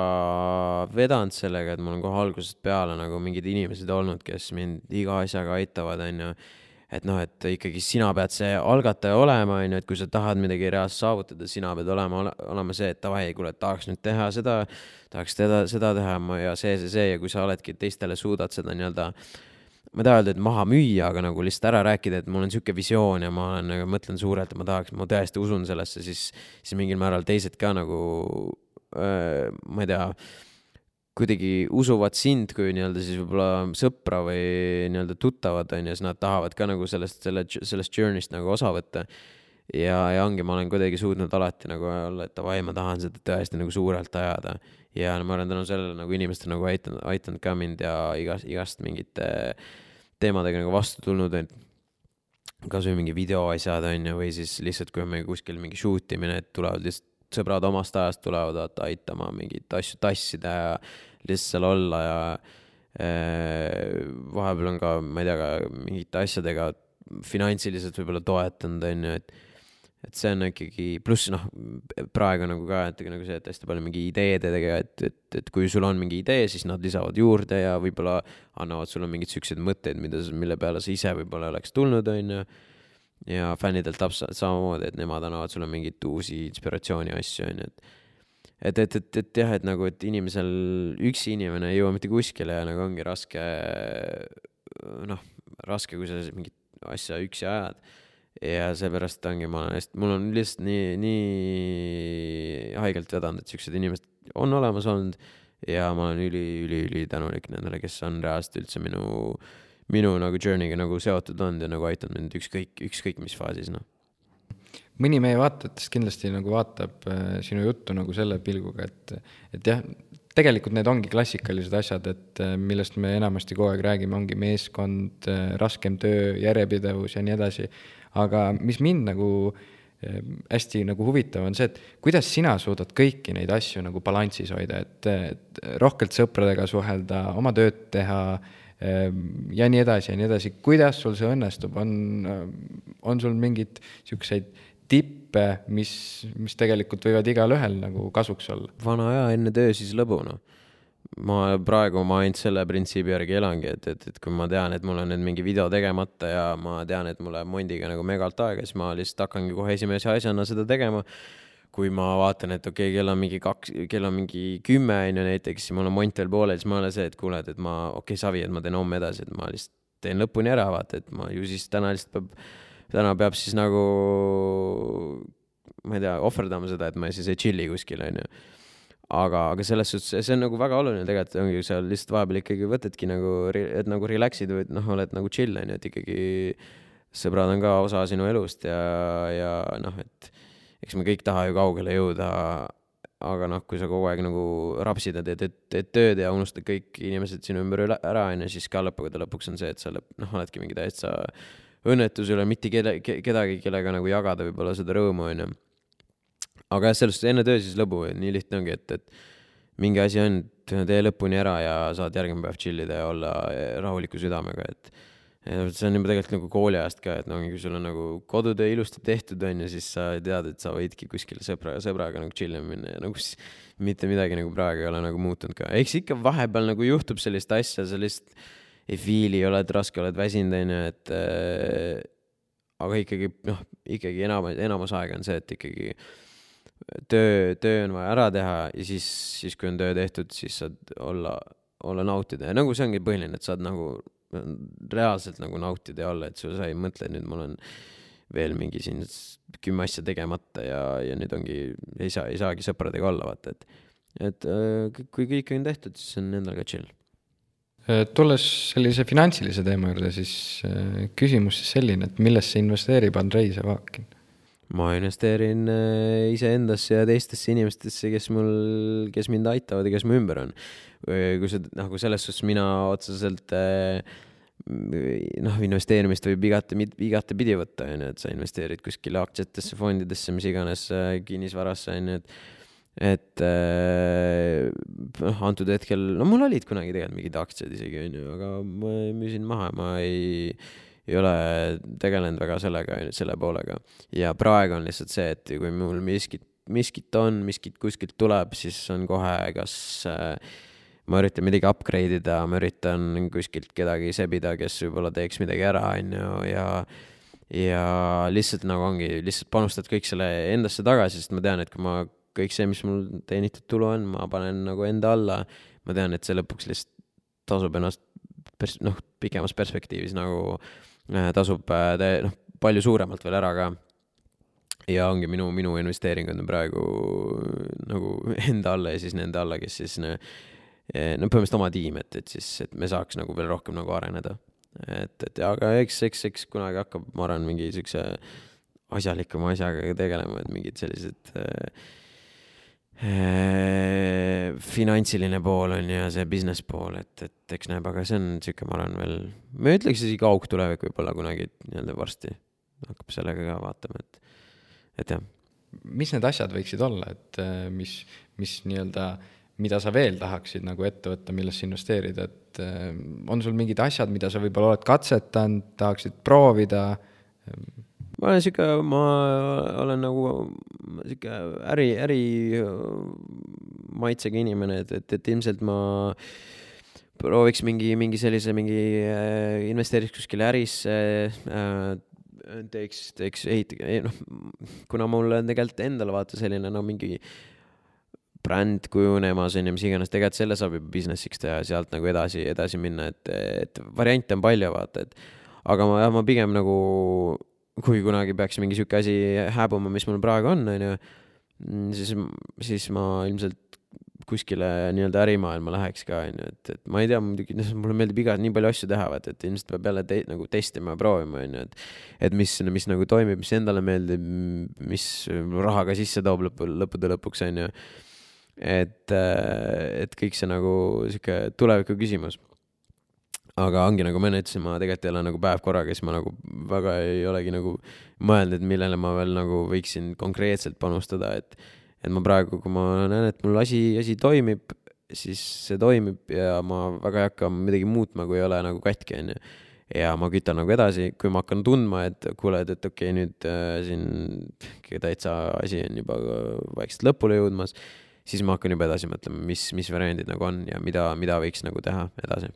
vedanud sellega, et mul on kohe algusest peale nagu mingid inimesed olnud, kes mind iga asjaga aitavad, on ju et noh, et ikkagi sina pead see algataja olema, on ju, et kui sa tahad midagi reaalselt saavutada, sina pead olema, olema see, et davai, kuule, tahaks nüüd teha seda, tahaks teda, seda teha ja see, see, see ja kui sa oledki teistele suudad seda nii-öelda äh, ma ei taha öelda, et maha müüa, aga nagu lihtsalt ära rääkida, et mul on sihuke visioon ja ma olen nagu mõtlen suurelt ja ma tahaks, ma tõesti usun sellesse, siis, siis mingil määral teised ka nagu äh,, ma ei tea, kuidagi usuvad sind kui nii-öelda siis võib-olla sõpra või nii-öelda tuttavat, on ju, siis nad tahavad ka nagu sellest, selle, sellest journey'st nagu osa võtta. ja, ja ongi, ma olen kuidagi suutnud alati nagu olla, et davai, ma tahan seda tõesti nagu suurelt ajada ja ma olen tänu sellele nagu inimestel nagu aidanud, aidanud ka mind ja igast, igast mingite teemadega nagu vastu tulnud, et kasvõi mingi videoasjad on ju, või siis lihtsalt, kui on meil kuskil mingi shoot imine, et tulevad lihtsalt sõbrad omast ajast tulevad vaata aitama mingeid asju tassida ja lihtsalt seal olla ja äh, vahepeal on ka, ma ei tea, ka mingite asjadega finantsiliselt võib-olla toetanud, on ju, et et see on ikkagi, pluss noh, praegu nagu ka, et nagu see, et hästi palju mingi ideedega, et, et, et kui sul on mingi idee, siis nad lisavad juurde ja võib-olla annavad sulle mingeid siukseid mõtteid, mida, mille peale sa ise võib-olla oleks tulnud, on ju. ja fännidelt samamoodi, et nemad annavad sulle mingeid uusi inspiratsiooni asju, on ju, et et, et, et, et jah, et nagu, et inimesel, üksi inimene ei jõua mitte kuskile ja nagu ongi raske, noh, raske, kui sa mingit asja üksi ajad ja seepärast ongi, ma olen hästi, mul on lihtsalt nii, nii haigelt vedanud, et siuksed inimesed on olemas olnud ja ma olen üli, üli, üli tänulik nendele, kes on reaalselt üldse minu, minu nagu journey'ga nagu seotud olnud ja nagu aidanud mind ükskõik, ükskõik mis faasis, noh. Mõni meie vaatajatest kindlasti nagu vaatab äh, sinu juttu nagu selle pilguga, et, et jah, tegelikult need ongi klassikalised asjad, et äh, millest me enamasti kogu aeg räägime, ongi meeskond, äh, raskem töö, järjepidevus ja nii edasi aga mis mind nagu eh, hästi nagu huvitav on see, et kuidas sina suudad kõiki neid asju nagu balansis hoida, et, et rohkelt sõpradega suhelda, oma tööd teha eh, ja nii edasi ja nii edasi, kuidas sul see õnnestub, on, on sul mingeid niisuguseid tippe, mis, mis tegelikult võivad igalühel nagu kasuks olla? vana aja enne töö siis lõbu, noh ma praegu ma ainult selle printsiibi järgi elangi, et, et, et kui ma tean, et mul on nüüd mingi video tegemata ja ma tean, et mul läheb Mondiga nagu megalt aega, siis ma lihtsalt hakkangi kohe esimese asjana seda tegema. kui ma vaatan, et okei okay,, kell on mingi kaks, kell on mingi kümme on ju näiteks, siis mul on Mont veel pooleli, siis ma ei ole see, et kuule, et ma, okei okay,, savi, et ma teen homme edasi, et ma lihtsalt teen lõpuni ära, vaata, et ma ju siis täna lihtsalt peab, täna peab siis nagu, ma ei tea, ohverdama seda, et ma siis ei chill'i kuskil, on ju aga, aga selles suhtes see on nagu väga oluline tegelikult ongi seal lihtsalt vahepeal ikkagi võtadki nagu, et nagu relax'id või noh, oled nagu chill on ju, et ikkagi sõbrad on ka osa sinu elust ja, ja noh, et eks me kõik taha ju kaugele jõuda. aga noh, kui sa kogu aeg nagu rapsid ja teed, teed tööd ja unustad kõik inimesed sinu ümber üle ära, on ju, siis ka lõppude lõpuks on see, et sa lõpp, noh, oledki mingi täitsa õnnetus, ole mitte keda, kedagi, kellega nagu jagada võib-olla seda rõõmu, on ju aga jah, selles suhtes enne töö siis lõbu, nii lihtne ongi, et, et mingi asi on, tee lõpuni ära ja saad järgmine päev chill ida ja olla rahuliku südamega, et see on juba tegelikult nagu kooliajast ka, et no kui sul on nagu kodutöö ilusti tehtud, on ju, siis sa tead, et sa võidki kuskile sõbra, sõbraga nagu chill ima minna ja nagu mitte midagi nagu praegu ei ole nagu muutunud ka. eks ikka vahepeal nagu juhtub sellist asja, lihtsalt ei fiili, oled raske, oled väsinud, on ju, et äh, aga ikkagi noh, ikkagi enam, enamus aega on see, et ikkagi äh, töö, töö on vaja ära teha ja siis, siis kui on töö tehtud, siis saad olla, olla nautida ja nagu see ongi põhiline, et saad nagu reaalselt nagu nautida ja olla, et sa ei mõtle, et nüüd mul on veel mingi siin kümme asja tegemata ja, ja nüüd ongi, ei saa, ei saagi sõpradega olla, vaata, et, et äh, kui kõik on tehtud, siis on endal ka chill. Äh, tulles sellise finantsilise teema juurde, siis äh, küsimus siis selline, et millesse investeerib Andrei Sevakin? Ma investeerin äh, iseendasse ja teistesse inimestesse, kes mul, kes mind aitavad ja kes mu ümber on. kui see nagu selles suhtes mina otseselt äh, noh, investeerimist võib igati, igatepidi võtta, on ju, et sa investeerid kuskile aktsiatesse, fondidesse, mis iganes, äh, kinnisvarasse, on ju, et et noh, antud hetkel, no mul olid kunagi tegelikult mingid aktsiad isegi, on ju, aga ma müüsin maha, ma ei ei ole tegelenud väga sellega, selle poolega. ja praegu on lihtsalt see, et kui mul miskit, miskit on, miskit kuskilt tuleb, siis on kohe, kas äh, ma üritan midagi upgrade ida, ma üritan kuskilt kedagi sebida, kes võib-olla teeks midagi ära, on ju, ja ja lihtsalt nagu ongi, lihtsalt panustad kõik selle endasse tagasi, sest ma tean, et kui ma kõik see, mis mul teenitud tulu on, ma panen nagu enda alla, ma tean, et see lõpuks lihtsalt tasub ennast pers-, noh, pikemas perspektiivis nagu Äh, tasub äh, noh, palju suuremalt veel ära ka. ja ongi minu, minu investeeringud on praegu nagu (laughs) enda alla ja siis nende alla, kes siis no põhimõtteliselt oma tiim, et, et siis, et me saaks nagu veel rohkem nagu areneda. et, et aga eks, eks, eks kunagi hakkab, ma arvan, mingi siukse asjalikuma asjaga tegelema, et mingid sellised äh, finantsiline pool on ja see business pool, et, et eks näeb, aga see on sihuke, ma arvan veel, ma ütleks isegi augtulevik võib-olla kunagi nii-öelda varsti hakkab sellega ka vaatama, et, et jah. mis need asjad võiksid olla, et mis, mis nii-öelda, mida sa veel tahaksid nagu ette võtta, millesse investeerida, et on sul mingid asjad, mida sa võib-olla oled katsetanud, tahaksid proovida? Ma olen sihuke, ma olen nagu sihuke äri, äri maitsega inimene, et, et, et ilmselt ma prooviks mingi, mingi sellise, mingi äh, investeeriks kuskile ärisse äh,, teeks, teeks, ehit-, noh, kuna mul on tegelikult endal vaata selline no mingi bränd kujunemas on ju, mis iganes, tegelikult selle saab juba business'iks teha ja sealt nagu edasi, edasi minna, et, et variante on palju, vaata, et aga ma jah, ma pigem nagu, kui kunagi peaks mingi sihuke asi hääbuma, mis mul praegu on, on ju, siis, siis ma ilmselt kuskile nii-öelda ärimaailma läheks ka, on ju, et, et ma ei tea, muidugi mulle meeldib iga, nii palju asju teha, vaata, et ilmselt peab jälle te, nagu testima ja proovima, on ju, et et mis, mis nagu toimib, mis endale meeldib, mis raha ka sisse toob lõppu, lõppude lõpuks, on ju. et, et kõik see nagu sihuke tuleviku küsimus aga ongi nagu ma enne ütlesin, ma tegelikult ei ole nagu päev korraga, siis ma nagu väga ei olegi nagu mõelnud, et millele ma veel nagu võiksin konkreetselt panustada, et et ma praegu, kui ma näen, et mul asi, asi toimib, siis see toimib ja ma väga ei hakka midagi muutma, kui ei ole nagu katki, onju. ja ma kütan nagu edasi, kui ma hakkan tundma, et kuule, et, et okei okay,, nüüd äh, siin täitsa asi on juba vaikselt lõpule jõudmas, siis ma hakkan juba edasi mõtlema, mis, mis variandid nagu on ja mida, mida võiks nagu teha edasi.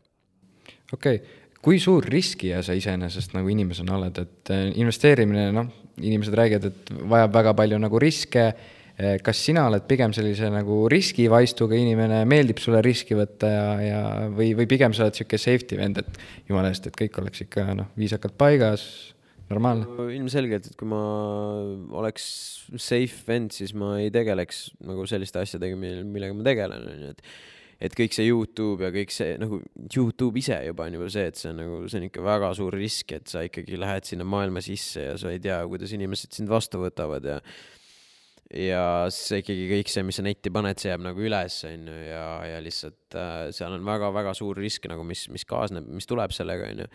Okei okay kui suur riskija sa iseenesest nagu inimesena oled, et äh, investeerimine, noh, inimesed räägivad, et vajab väga palju nagu riske Eh, kas sina oled pigem sellise nagu riskivaistuga inimene, meeldib sulle riski võtta ja, ja või, või pigem sa oled sihuke safety vend, et jumala eest, et kõik oleks ikka noh, viisakalt paigas, normaalne? ilmselgelt, et kui ma oleks safe vend, siis ma ei tegeleks nagu selliste asjadega, millega ma tegelen, on ju, et et kõik see Youtube ja kõik see nagu Youtube ise juba on juba see, et see on nagu, see on ikka väga suur risk, et sa ikkagi lähed sinna maailma sisse ja sa ei tea, kuidas inimesed sind vastu võtavad ja ja see ikkagi kõik see, mis sa netti paned, see jääb nagu üles, on ju, ja, ja lihtsalt äh, seal on väga-väga suur risk nagu, mis, mis kaasneb, mis tuleb sellega, on ju.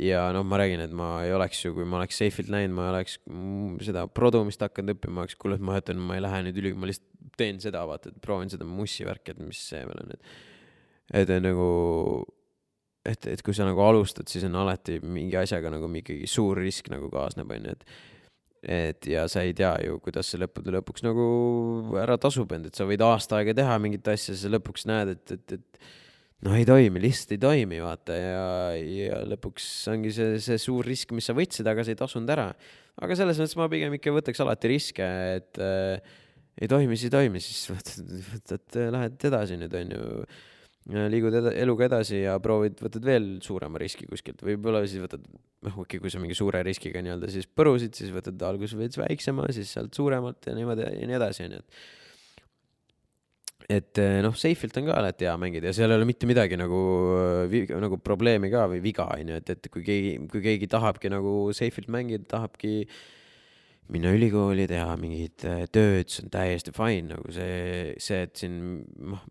Ja noh, ma räägin, et ma ei oleks ju, kui ma oleks Seifilt läinud, ma oleks seda produmist hakanud õppima, oleks, kuule, et ma ütlen, ma ei lähe nüüd ülikooli, ma lihtsalt teen seda, vaata, et proovin seda mussi värki, et mis see veel on, et, et nagu et, et kui sa nagu alustad, siis on alati mingi asjaga nagu ikkagi suur risk nagu kaasneb, on ju, et et ja sa ei tea ju, kuidas see lõppude lõpuks nagu ära tasub end, et sa võid aasta aega teha mingit asja, sa lõpuks näed, et, et, et noh, ei toimi, lihtsalt ei toimi, vaata, ja, ja lõpuks ongi see, see suur risk, mis sa võtsid, aga see ei tasunud ära. aga selles mõttes ma pigem ikka võtaks alati riske, et äh, ei toimi, siis ei toimi, siis võtad, võtad, lähed edasi nüüd, on ju liigud eda, eluga edasi ja proovid, võtad veel suurema riski kuskilt, võib-olla siis võtad, noh, okei kui sa mingi suure riskiga nii-öelda siis põrusid, siis võtad alguses veits väiksema, siis sealt suuremalt ja niimoodi ja nii edasi, onju, et et eh, noh, Safe'ilt on ka alati hea mängida ja seal ei ole mitte midagi nagu, nagu probleemi ka või viga, onju, et, et kui keegi, kui keegi tahabki nagu Safe'ilt mängida, tahabki minna ülikooli, teha mingit äh, tööd, see on täiesti fine, nagu see, see, et siin noh,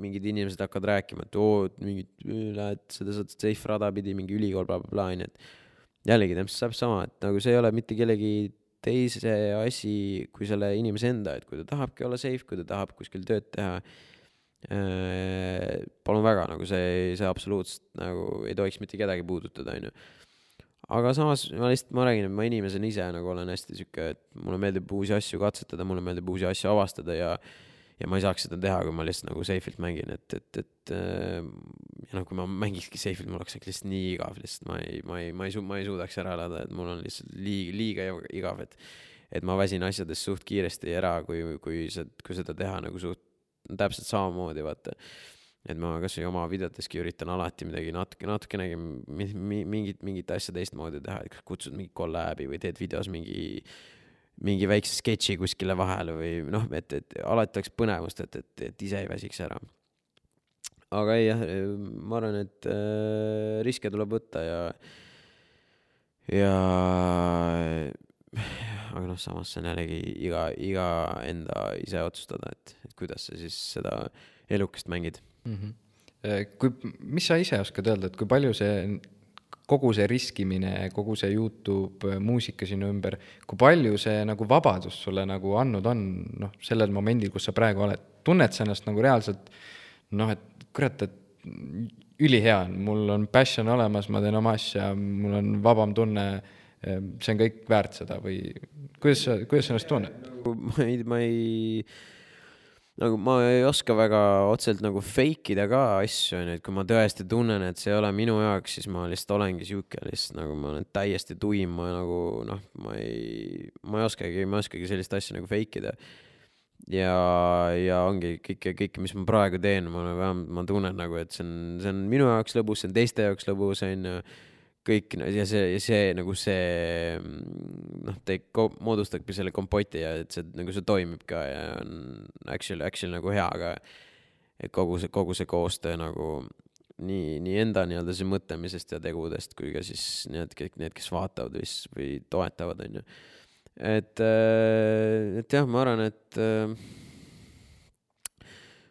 mingid inimesed hakkavad rääkima, et oo, et mingit, lähed seda saad safe rada pidi, mingi ülikool bla, bla, bla, onju, et jällegi täpselt sama, et nagu see ei ole mitte kellegi teise asi kui selle inimese enda, et kui ta tahabki olla safe, kui ta tahab kuskil tööd teha äh,, palun väga, nagu see, see absoluutselt nagu ei tohiks mitte kedagi puudutada, onju. Aga samas ma lihtsalt, ma räägin, et ma inimesena ise nagu olen hästi sihuke, et mulle meeldib uusi asju katsetada, mulle meeldib uusi asju avastada ja ja ma ei saaks seda teha, kui ma lihtsalt nagu safe'ilt mängin, et, et, et äh, ja noh, kui ma mängikski safe'ilt, mul oleks lihtsalt nii igav, lihtsalt ma ei, ma ei, ma ei, ma ei suudaks ära elada, et mul on lihtsalt liiga, liiga igav, et et ma väsin asjadest suht kiiresti ära, kui, kui sa, kui seda teha nagu suht täpselt samamoodi, vaata. Et ma kasvõi oma videoteski üritan alati midagi natuke, natukenegi mingit, mingit asja teistmoodi teha, et kutsud mingi kolläbi või teed videos mingi, mingi väikse sketši kuskile vahele või noh, et, et alati oleks põnevust, et, et, et ise ei väsiks ära. aga ei jah, ma arvan, et äh, riske tuleb võtta ja, ja aga noh, samas see on jällegi iga, iga enda ise otsustada, et, et kuidas sa siis seda elukest mängid mm. -hmm. kui, mis sa ise oskad öelda, et kui palju see kogu see riskimine, kogu see Youtube muusika sinu ümber, kui palju see nagu vabadust sulle nagu andnud on, noh, sellel momendil, kus sa praegu oled, tunned sa ennast nagu reaalselt noh, et kurat, et ülihea on, mul on passion olemas, ma teen oma asja, mul on vabam tunne, see on kõik väärt seda või kuidas sa, kuidas sa ennast tunned? ma ei, ma ei, nagu ma ei oska väga otseselt nagu fake ida ka asju, onju, et kui ma tõesti tunnen, et see ei ole minu jaoks, siis ma lihtsalt olengi sihuke lihtsalt nagu ma olen täiesti tuim, ma nagu noh, ma ei, ma ei oskagi, ma ei oskagi sellist asja nagu fake ida ja, ja ongi kõike, kõike, mis ma praegu teen, ma vähemalt, ma tunnen nagu, et see on, see on minu jaoks lõbus, see on teiste jaoks lõbus, onju. Kõik ja see, see nagu see noh, te moodustabki selle kompoti ja et see nagu see toimib ka ja on actually, actually nagu hea ka. et kogu see, kogu see koostöö nagu nii, nii enda nii-öelda see mõtlemisest ja tegudest kui ka siis need kõik need, kes vaatavad või, või toetavad, onju et, äh, et jah, ma arvan, et äh,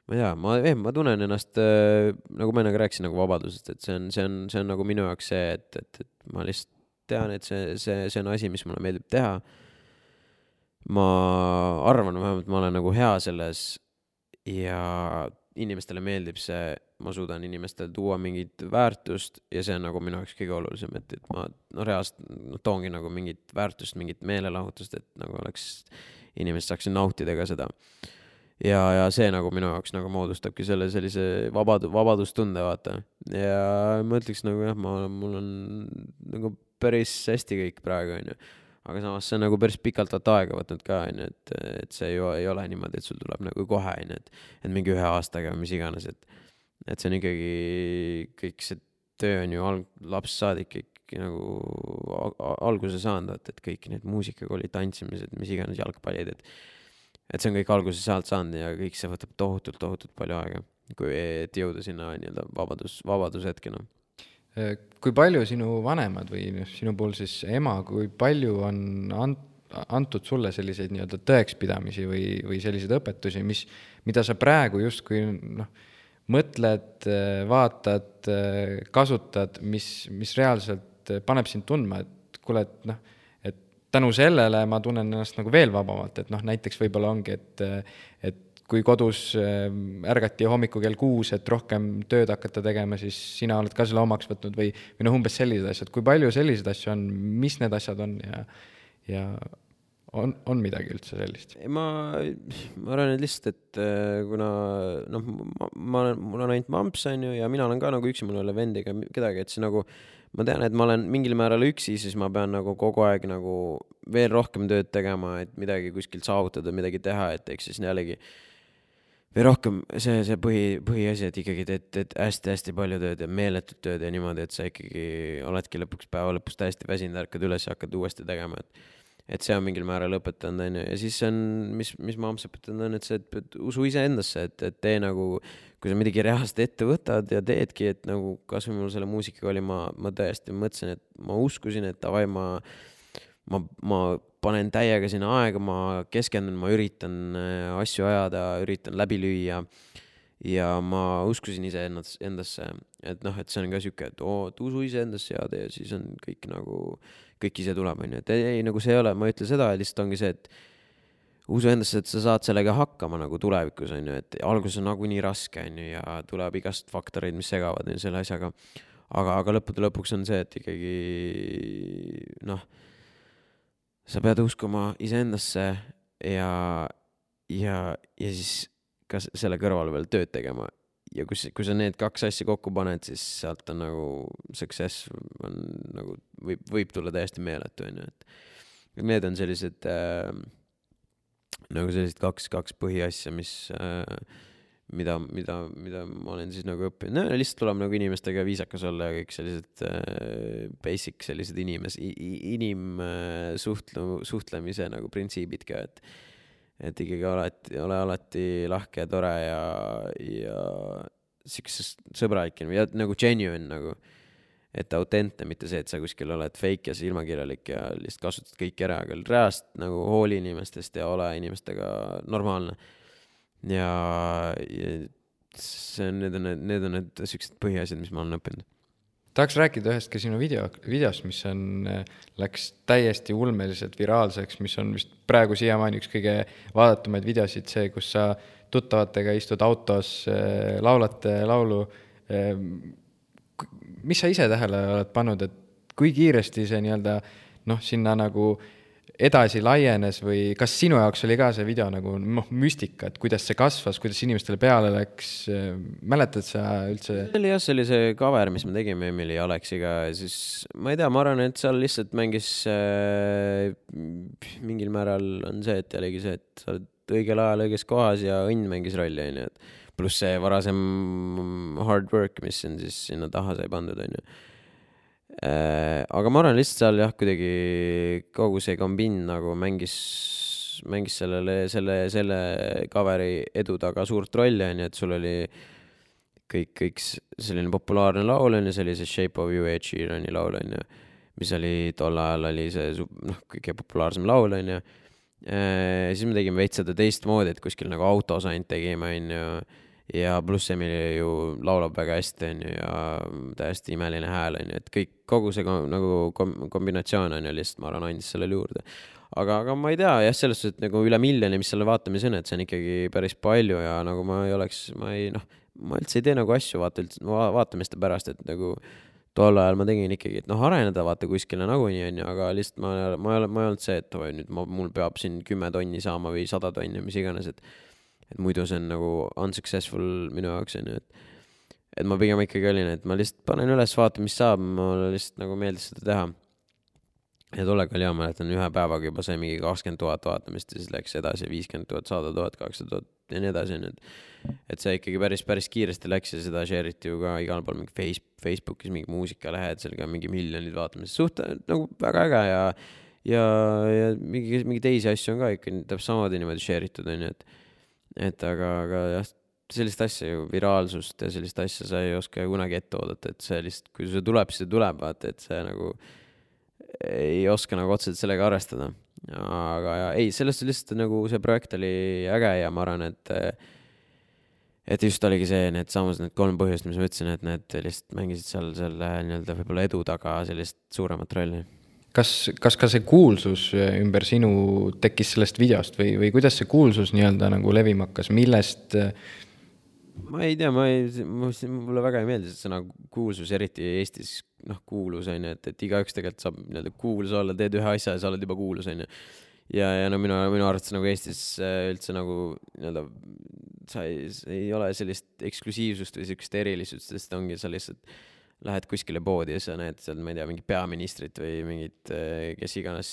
ma ei tea, ma, ma tunnen ennast äh, nagu ma enne ka rääkisin nagu vabadusest, et see on, see on, see on nagu minu jaoks see, et, et, et ma lihtsalt tean, et see, see, see on asi, mis mulle meeldib teha. ma arvan vähemalt, ma olen nagu hea selles ja inimestele meeldib see, ma suudan inimestele tuua mingit väärtust ja see on nagu minu jaoks kõige olulisem, et, et ma no reaalselt no, toongi nagu mingit väärtust, mingit meelelahutust, et nagu oleks, inimesed saaksid nautida ka seda. Ja, ja see nagu minu jaoks nagu moodustabki selle sellise vabad-, vabadustunde, vaata. ja ma ütleks nagu jah, ma, mul on nagu päris hästi kõik praegu, onju aga samas see on nagu päris pikalt vaata aega võtnud ka, onju, et, et see ju ei ole niimoodi, et sul tuleb nagu kohe, onju, et, et mingi ühe aastaga või mis iganes, et, et see on ikkagi, kõik see töö on ju alg-, lapsest saadik ikkagi nagu alguse saanud, vaata, et kõik need muusikakoolid, tantsimised, mis iganes, jalgpallid, et et see on kõik alguse sealt saanud ja kõik see võtab tohutult, tohutult palju aega, kui, et jõuda sinna nii-öelda vabadus, vabadushetkena. Äh, kui palju sinu vanemad või noh, sinu puhul siis ema, kui palju on ant-, antud sulle selliseid nii-öelda tõekspidamisi või, või selliseid õpetusi, mis, mida sa praegu justkui noh, mõtled, vaatad, kasutad, mis, mis reaalselt paneb sind tundma, et kuule, et noh, tänu sellele ma tunnen ennast nagu veel vabamalt, et noh, näiteks võib-olla ongi, et, et kui kodus ähm, ärgati hommikul kell kuus, et rohkem tööd hakata tegema, siis sina oled ka selle omaks võtnud või, või noh, umbes sellised asjad, kui palju selliseid asju on, mis need asjad on ja, ja on, on midagi üldse sellist? ma, ma arvan, et lihtsalt, et äh, kuna noh, ma, ma mul on ainult mamps, on ju, ja mina olen ka nagu üksi, mul ei ole vendi ega kedagi, et siis nagu ma tean, et ma olen mingil määral üksi, siis ma pean nagu kogu aeg nagu veel rohkem tööd tegema, et midagi kuskilt saavutada, midagi teha, et eks siis jällegi äh, või rohkem see, see põhi, põhiasi, et ikkagi teed, teed hästi-hästi palju tööd ja meeletut tööd ja niimoodi, et sa ikkagi oledki lõpuks päeva lõpus täiesti väsinud, ärkad üles ja hakkad uuesti tegema, et et see on mingil määral õpetanud, on ju, ja siis on, mis, mis ma amps õpetanud on, et see, et, et usu iseendasse, et, et tee nagu, kui sa midagi reaalselt ette võtad ja teedki, et nagu kasvõi mul selle muusikaga oli, ma, ma tõesti mõtlesin, et ma uskusin, et davai, ma ma, ma panen täiega sinna aega, ma keskendun, ma üritan äh, asju ajada, üritan läbi lüüa. ja ma uskusin iseennast, endasse, et noh, et see on ka sihuke, et oo, et usu iseendasse ja tee, siis on kõik nagu, kõik ise tuleb, onju, et ei, ei, nagu see ei ole, ma ei ütle seda, lihtsalt ongi see, et usu endasse, et sa saad sellega hakkama nagu tulevikus, on ju, et alguses on nagunii raske, on ju, ja tuleb igast faktoreid, mis segavad on ju selle asjaga. aga, aga lõppude lõpuks on see, et ikkagi noh sa pead uskuma iseendasse ja, ja, ja siis ka selle kõrval veel tööd tegema. ja kui, kui sa need kaks asja kokku paned, siis sealt on nagu success on nagu võib, võib tulla täiesti meeletu, onju, et need on sellised äh, nagu sellised kaks, kaks põhiasja, mis äh, mida, mida, mida ma olen siis nagu õppinud, no lihtsalt tuleb nagu inimestega viisakas olla ja kõik sellised äh, basic sellised inimes-, inimsuhtlu-, suhtlemise nagu printsiibid ka, et et ikkagi alati, ole alati lahke ja tore ja, ja siukses sõbralik ja nagu genuine nagu. Et autentne, mitte see, et sa kuskil oled fake ja silmakirjalik ja lihtsalt kasutad kõiki ära, aga reaalselt nagu hooli inimestest ja ole inimestega normaalne. ja, ja see on, need on need, need on need siuksed põhiasjad, mis ma olen õppinud tahaks rääkida ühest ka sinu video, videost, mis on, läks täiesti ulmeliselt viraalseks, mis on vist praegu siiamaani üks kõige vaadatumaid videosid, see, kus sa tuttavatega istud autos, laulate laulu mis sa ise tähele oled pannud, et kui kiiresti see nii-öelda noh, sinna nagu edasi laienes või kas sinu jaoks oli ka see video nagu noh, müstika, et kuidas see kasvas, kuidas inimestele peale läks, mäletad sa üldse? see oli jah, see oli see cover, mis me tegime Emily ja Aleksiga ja siis ma ei tea, ma arvan, et seal lihtsalt mängis äh, mingil määral on see, et jällegi see, et sa oled õigel ajal õiges kohas ja õnn mängis rolli, onju, et pluss see varasem hard work, mis on siis sinna taha sai pandud, onju. Äh, aga ma arvan, lihtsalt seal jah, kuidagi kogu see kombin nagu mängis, mängis sellele, selle, selle cover'i edu taga suurt rolli, onju, et sul oli kõik, kõik selline populaarne laul, onju, see oli see Shape of you, Ed Sheerani laul, onju, mis oli tol ajal oli see noh, kõige populaarsem laul, onju. Äh, siis me tegime veits seda teistmoodi, et kuskil nagu autos ainult tegime, onju ja pluss Emily ju laulab väga hästi, onju, ja täiesti imeline hääl, onju, et kõik, kogu see kom, nagu kom, kombinatsioon on ju lihtsalt, ma arvan, andis sellele juurde. aga, aga ma ei tea jah, selles suhtes, et nagu üle miljoni, mis selle vaatamise on, et see on ikkagi päris palju ja nagu ma ei oleks, ma ei noh, ma üldse ei tee nagu asju vaata üldse va, vaatamiste pärast, et nagu tol ajal ma tegin ikkagi, et noh, areneda vaata kuskile nagunii onju, aga lihtsalt ma, ma ei ole, ma ei olnud see, et oi nüüd ma, mul peab siin kümme tonni saama või sada tonni, mis iganes, et et muidu see on nagu unsuccessful minu jaoks onju, et et ma pigem ikkagi olin, et ma lihtsalt panen üles, vaatan, mis saab, mulle lihtsalt nagu meeldis seda teha. ja tollega oli hea, mäletan ühe päevaga juba sai mingi kakskümmend tuhat vaatamist ja siis läks edasi viiskümmend tuhat, sada tuhat, kaheksasada tuhat ja nii edasi, onju, et et see ikkagi päris, päris kiiresti läks ja seda share iti ju ka igal pool mingi face, Facebookis mingi muusikalehed, seal ka mingi miljonid vaatamist, suht nagu väga äge ja ja, ja mingi, mingi teisi asju on ka ikka täpselt samamoodi niimoodi share itud, onju, et et aga, aga jah, sellist asja ju, viraalsust ja sellist asja sa ei oska ju kunagi ette oodata, et see lihtsalt, kui see tuleb, siis see tuleb, vaata, et see nagu ei oska nagu otseselt sellega arvestada. aga ja ei, sellest lihtsalt nagu see projekt oli äge ja ma arvan, et et just oligi see, need samas need kolm põhjust, mis ma ütlesin, et need lihtsalt mängisid seal selle nii-öelda võib-olla edu taga sellist suuremat rolli kas, kas ka see kuulsus ümber sinu tekkis sellest videost või, või kuidas see kuulsus nii-öelda nagu levima hakkas, millest? ma ei tea, ma ei, mulle väga ei meeldi see sõna kuulsus, eriti Eestis, noh, kuulus on ju, et, et igaüks tegelikult saab nii-öelda kuulus olla, teed ühe asja ja sa oled juba kuulus, on ju. ja, ja no minu, minu arvates nagu Eestis äh, üldse nagu nii-öelda sa ei, ei ole sellist eksklusiivsust või siukest erilisust, sest ongi sa lihtsalt lähed kuskile poodi ja sa näed seal, ma ei tea, mingit peaministrit või mingit, eh, kes iganes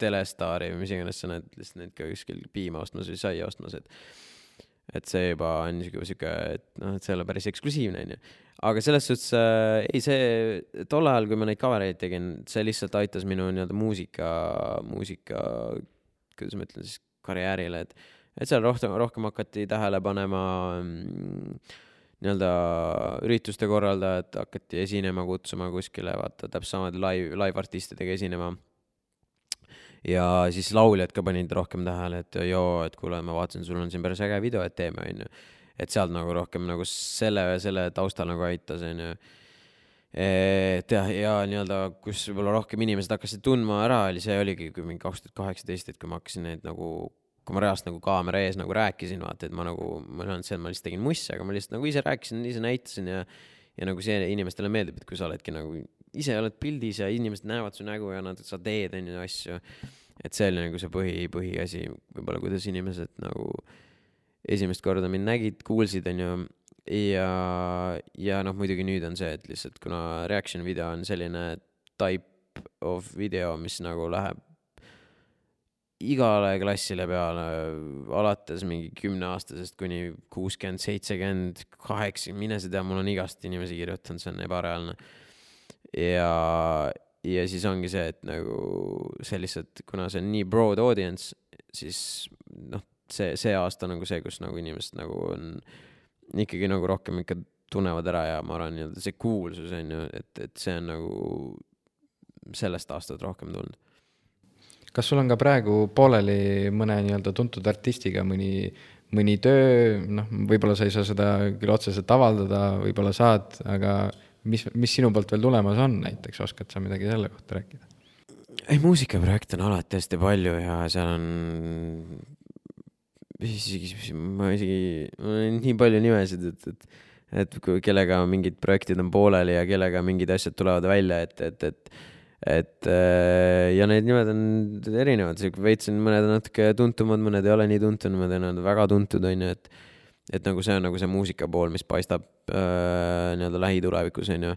telestaari või mis iganes, sa näed lihtsalt neid ka kuskil piima ostmas või saia ostmas, et et see juba on niisugune sihuke, et noh, et see ei ole päris eksklusiivne, onju. aga selles suhtes äh, ei, see tol ajal, kui ma neid cover eid tegin, see lihtsalt aitas minu nii-öelda muusika, muusika, kuidas ma ütlen siis, karjäärile, et et seal rohkem, rohkem hakati tähele panema mm, nii-öelda ürituste korraldajad hakati esinema kutsuma kuskile, vaata täpselt samamoodi live, live-artistidega esinema. ja siis lauljad ka panid rohkem tähele, et joo, et kuule, ma vaatasin, sul on siin päris äge video, et teeme, onju. et sealt nagu rohkem nagu selle, selle taustal nagu aitas, onju et jah, ja nii-öelda, kus võib-olla rohkem inimesed hakkasid tundma ära, oli see oligi, mingi kaks tuhat kaheksateist, et kui ma hakkasin neid nagu kui ma reaalselt nagu kaamera ees nagu rääkisin, vaata, et ma nagu, ma ei olnud et ma lihtsalt tegin mussi, aga ma lihtsalt nagu ise rääkisin, ise näitasin ja ja nagu see inimestele meeldib, et kui sa oledki nagu ise oled pildis ja inimesed näevad su nägu ja nad, sa teed, on ju, asju. et see oli nagu see põhi, põhiasi võib-olla, kuidas inimesed nagu esimest korda mind nägid, kuulsid, on ju. ja, ja noh, muidugi nüüd on see, et lihtsalt kuna reaction video on selline type of video, mis nagu läheb igale klassile peale, alates mingi kümneaastasest kuni kuuskümmend, seitsekümmend, kaheksakümmend, mine sa tea, mul on igast inimesi kirjutanud, see on ebareaalne. ja, ja siis ongi see, et nagu see lihtsalt, kuna see on nii broad audience, siis noh, see, see aasta nagu see, kus nagu inimesed nagu on ikkagi nagu rohkem ikka tunnevad ära ja ma arvan, nii-öelda see kuulsus on ju, et, et see on nagu sellest aastat rohkem tulnud. Kas sul on ka praegu pooleli mõne nii-öelda tuntud artistiga mõni, mõni töö, noh, võib-olla sa ei saa seda küll otseselt avaldada, võib-olla saad, aga mis, mis sinu poolt veel tulemas on näiteks, oskad sa midagi selle kohta rääkida? ei, muusikaprojekte on alati hästi palju ja seal on isegi, ma isegi, mul on nii palju nimesid, et, et et kui kellega mingid projektid on pooleli ja kellega mingid asjad tulevad välja, et, et, et et äh, ja need nimed on erinevad, veits on mõned on natuke tuntumad, mõned ei ole nii tuntud, mõned on väga tuntud, on ju, et et nagu see on nagu see muusika pool, mis paistab äh, nii-öelda lähitulevikus, on ju.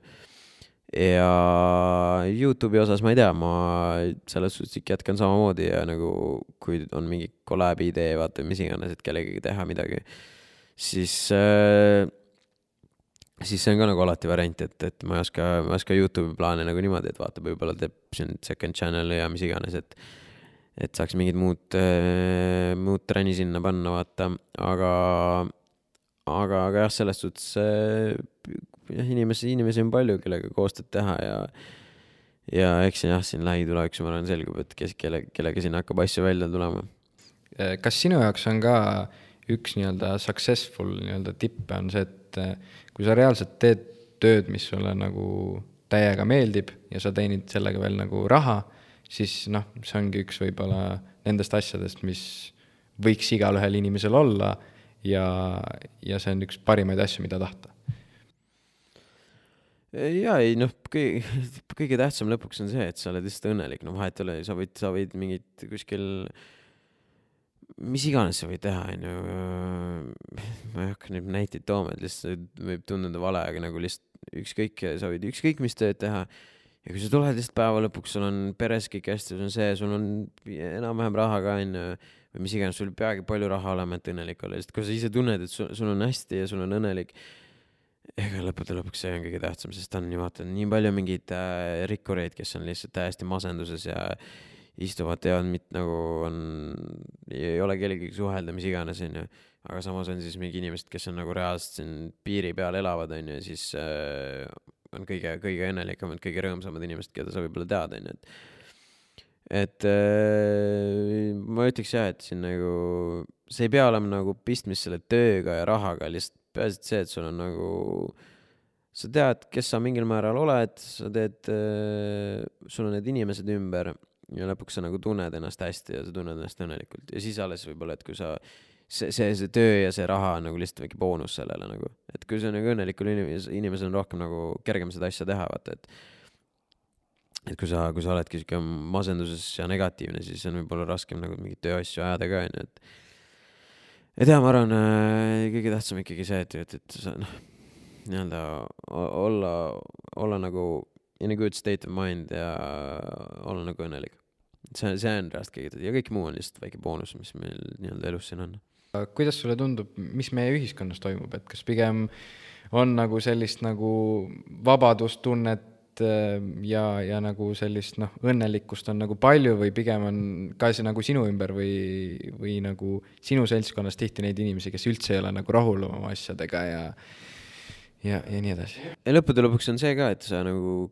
Ja Youtube'i osas ma ei tea, ma selles suhtes ikka jätkan samamoodi ja nagu kui on mingi kolläbi idee, vaata mis iganes, et kellegagi teha midagi, siis äh, siis see on ka nagu alati variant, et, et ma ei oska, ma ei oska Youtube'i plaane nagu niimoodi, et vaata, võib-olla teeb siin second channel'i ja mis iganes, et et saaks mingit muud äh,, muud trenni sinna panna, vaata, aga aga, aga jah, selles suhtes äh, jah, inimesi, inimesi on palju, kellega koostööd teha ja ja eks jah, siin lähitulevikus ma arvan, selgub, et kes, kelle, kellega siin hakkab asju välja tulema. Äh, kas sinu jaoks on ka üks nii-öelda successful nii-öelda tippe on see, et äh, kui sa reaalselt teed tööd, mis sulle nagu täiega meeldib ja sa teenid sellega veel nagu raha, siis noh, see ongi üks võib-olla nendest asjadest, mis võiks igalühel inimesel olla ja, ja see on üks parimaid asju, mida tahta. Ja ei noh, kõige, kõige tähtsam lõpuks on see, et sa oled lihtsalt õnnelik, no vahet ei ole, sa võid, sa võid mingit kuskil, mis iganes sa võid teha, onju. (laughs) ma ei hakka nüüd näiteid tooma, et lihtsalt võib tunduda vale, aga nagu lihtsalt ükskõik, sa võid ükskõik mis tööd teha. ja kui sa tuled lihtsalt päeva lõpuks, sul on peres kõik hästi, sul on see, sul on enam-vähem raha ka onju või mis iganes, sul ei peagi palju raha olema, et õnnelik olla, lihtsalt kui sa ise tunned, et sul, sul on hästi ja sul on õnnelik ega lõppude lõpuks see on kõige tähtsam, sest on ju vaata nii palju mingeid äh, rikkureid, kes on lihtsalt täiesti masenduses ja istuvad, teevad mit- nagu on, ei ole kellegagi suhelda, mis iganes, onju. aga samas on siis mingi inimesed, kes on nagu reaalselt siin piiri peal elavad, onju, ja siis äh, on kõige, kõige õnnelikumad, kõige rõõmsamad inimesed, keda sa võib-olla tead, onju, et et äh, ma ütleks jah, et siin nagu, see ei pea olema nagu pistmist selle tööga ja rahaga, lihtsalt peaasi, et see, et sul on nagu, sa tead, kes sa mingil määral oled, sa teed äh,, sul on need inimesed ümber ja lõpuks sa nagu tunned ennast hästi ja sa tunned ennast õnnelikult ja siis alles võib-olla, et kui sa see, see, see töö ja see raha on nagu lihtsalt väike boonus sellele nagu, et kui sa nagu õnnelikul inimesel, inimesel on rohkem nagu kergem seda asja teha, vaata, et et kui sa, kui sa oledki sihuke masenduses ja negatiivne, siis on võib-olla raskem nagu mingeid tööasju ajada ka, onju, et et jaa, ma arvan äh,, kõige tähtsam ikkagi see, et, et, et sa noh, nii-öelda olla, olla nagu in a good state of mind ja olla nagu õnnelik. See, see on reaalselt kõige, ja kõik muu on lihtsalt väike boonus, mis meil nii-öelda elus siin on. kuidas sulle tundub, mis meie ühiskonnas toimub, et kas pigem on nagu sellist nagu vabadustunnet äh, ja, ja nagu sellist noh, õnnelikkust on nagu palju või pigem on ka see nagu sinu ümber või, või nagu sinu seltskonnas tihti neid inimesi, kes üldse ei ole nagu rahul oma asjadega ja ja, ja nii edasi. ja lõppude lõpuks on see ka, et sa nagu,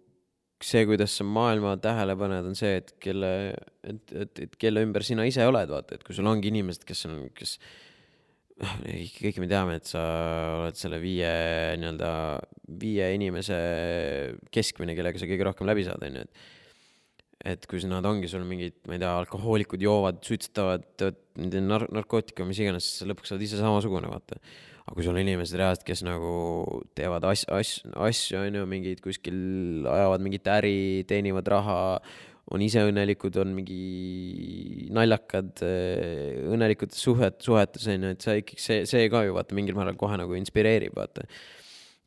see, kuidas sa maailma tähele paned, on see, et kelle, et, et, et kelle ümber sina ise oled, vaata, et kui sul ongi inimesed, kes on, kes noh, kõik me teame, et sa oled selle viie nii-öelda, viie inimese keskmine, kellega sa kõige rohkem läbi saad, onju, et et kui nad ongi sul mingid, ma ei tea, alkohoolikud, joovad, suitsetavad, nar-, narkootikum, mis iganes, siis lõpuks sa oled ise samasugune, vaata aga kui sul on inimesed reaalselt, kes nagu teevad as-, as-, asju, on ju, mingid kuskil ajavad mingit äri, teenivad raha, on ise õnnelikud, on mingi naljakad, õnnelikutes suhet, suhetes, on ju, et see ikkagi, see, see ka ju vaata mingil määral kohe nagu inspireerib, vaata.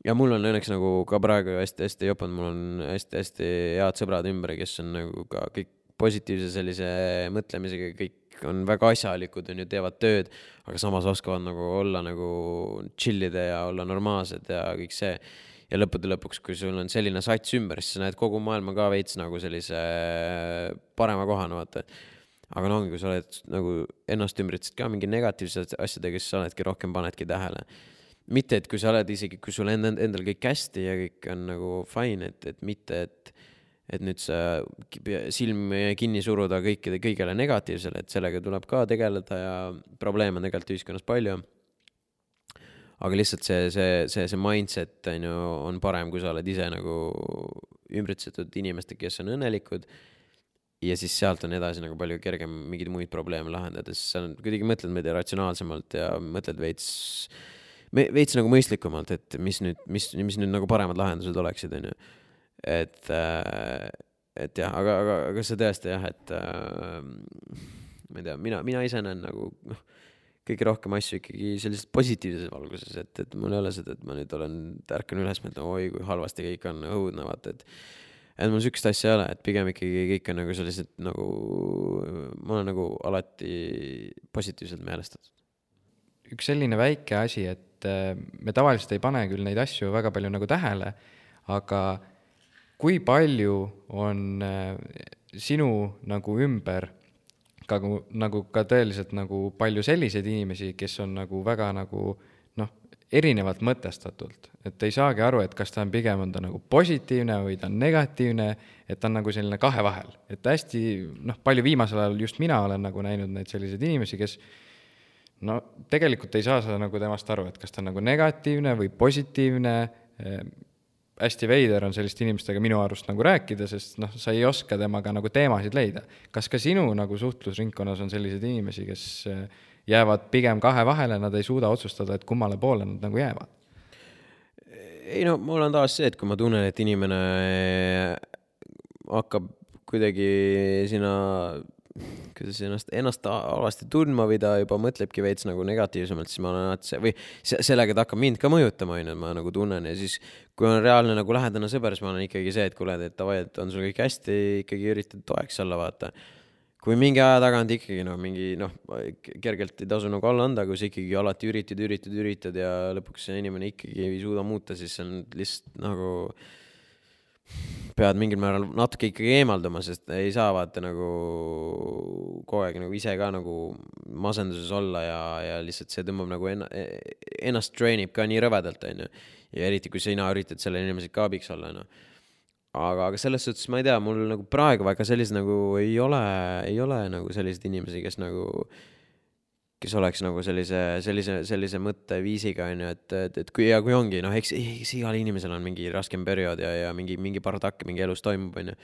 ja mul on õnneks nagu ka praegu hästi-hästi jopanud, mul on hästi-hästi head sõbrad ümber, kes on nagu ka kõik positiivse sellise mõtlemisega, kõik on väga asjalikud, on ju, teevad tööd, aga samas oskavad nagu olla nagu chill ida ja olla normaalsed ja kõik see. ja lõppude lõpuks, kui sul on selline sats ümber, siis sa näed kogu maailma ka veits nagu sellise parema kohana, vaata. aga no ongi, kui sa oled nagu ennast ümbritsed ka mingi negatiivsete asjadega, siis sa oledki rohkem, panedki tähele. mitte, et kui sa oled isegi, kui sul enda, endal kõik hästi ja kõik on nagu fine, et, et mitte, et et nüüd sa silm kinni suruda kõikide, kõigele negatiivsele, et sellega tuleb ka tegeleda ja probleeme on tegelikult ühiskonnas palju. aga lihtsalt see, see, see, see mindset on ju, on parem, kui sa oled ise nagu ümbritsetud inimestega, kes on õnnelikud. ja siis sealt on edasi nagu palju kergem mingeid muid probleeme lahendada, sest sa kuidagi mõtled, tea, ratsionaalsemalt ja mõtled veits, veits nagu mõistlikumalt, et mis nüüd, mis, mis nüüd nagu paremad lahendused oleksid, on ju et, äh, et jah, aga, aga, aga see tõesti jah, et äh, ma ei tea, mina, mina ise näen nagu noh, kõige rohkem asju ikkagi sellises positiivses valguses, et, et mul ei ole seda, et ma nüüd olen, ärkan üles, mõtlen, oi kui halvasti kõik on, õudne, vaata, et et mul sihukest asja ei ole, et pigem ikkagi kõik on nagu sellised nagu, ma olen nagu alati positiivselt meelestatud. üks selline väike asi, et äh, me tavaliselt ei pane küll neid asju väga palju nagu tähele, aga kui palju on äh, sinu nagu ümber ka nagu ka tõeliselt nagu palju selliseid inimesi, kes on nagu väga nagu noh, erinevalt mõtestatult, et ei saagi aru, et kas ta on pigem, on ta nagu positiivne või ta on negatiivne, et ta on nagu selline kahe vahel, et hästi noh, palju viimasel ajal just mina olen nagu näinud neid selliseid inimesi, kes no tegelikult ei saa sa nagu temast aru, et kas ta on nagu negatiivne või positiivne hästi veider on selliste inimestega minu arust nagu rääkida, sest noh, sa ei oska temaga nagu teemasid leida. kas ka sinu nagu suhtlusringkonnas on selliseid inimesi, kes äh, jäävad pigem kahe vahele, nad ei suuda otsustada, et kummale poole nad nagu jäävad? ei no mul on taas see, et kui ma tunnen, et inimene hakkab kuidagi sinna kuidas ennast, ennast halvasti tundma ta juba mõtlebki veits nagu negatiivsemalt, siis ma olen alati see või sellega ta hakkab mind ka mõjutama, onju, et ma nagu tunnen ja siis kui on reaalne nagu lähedane sõber, siis ma olen ikkagi see, et kuule, et davai, et on sul kõik hästi, ikkagi üritad toeks olla, vaata. kui mingi aja tagant ikkagi noh, mingi noh, kergelt ei tasu nagu alla anda, kui sa ikkagi alati üritad, üritad, üritad ja lõpuks see inimene ikkagi ei suuda muuta, siis see on lihtsalt nagu pead mingil määral natuke ikkagi eemalduma, sest ei saa vaata nagu kogu aeg nagu ise ka nagu masenduses olla ja, ja lihtsalt see tõmbab nagu enna, ennast train ib ka nii rõvedalt, onju. ja eriti, kui sina üritad sellele inimesele ka abiks olla, noh. aga, aga selles suhtes ma ei tea, mul nagu praegu väga sellised nagu ei ole, ei ole nagu selliseid inimesi, kes nagu kes oleks nagu sellise, sellise, sellise mõtteviisiga, on ju, et, et, et kui ja kui ongi, noh, eks, eks igal inimesel on mingi raskem periood ja, ja mingi, mingi bardakk mingi elus toimub, on ju.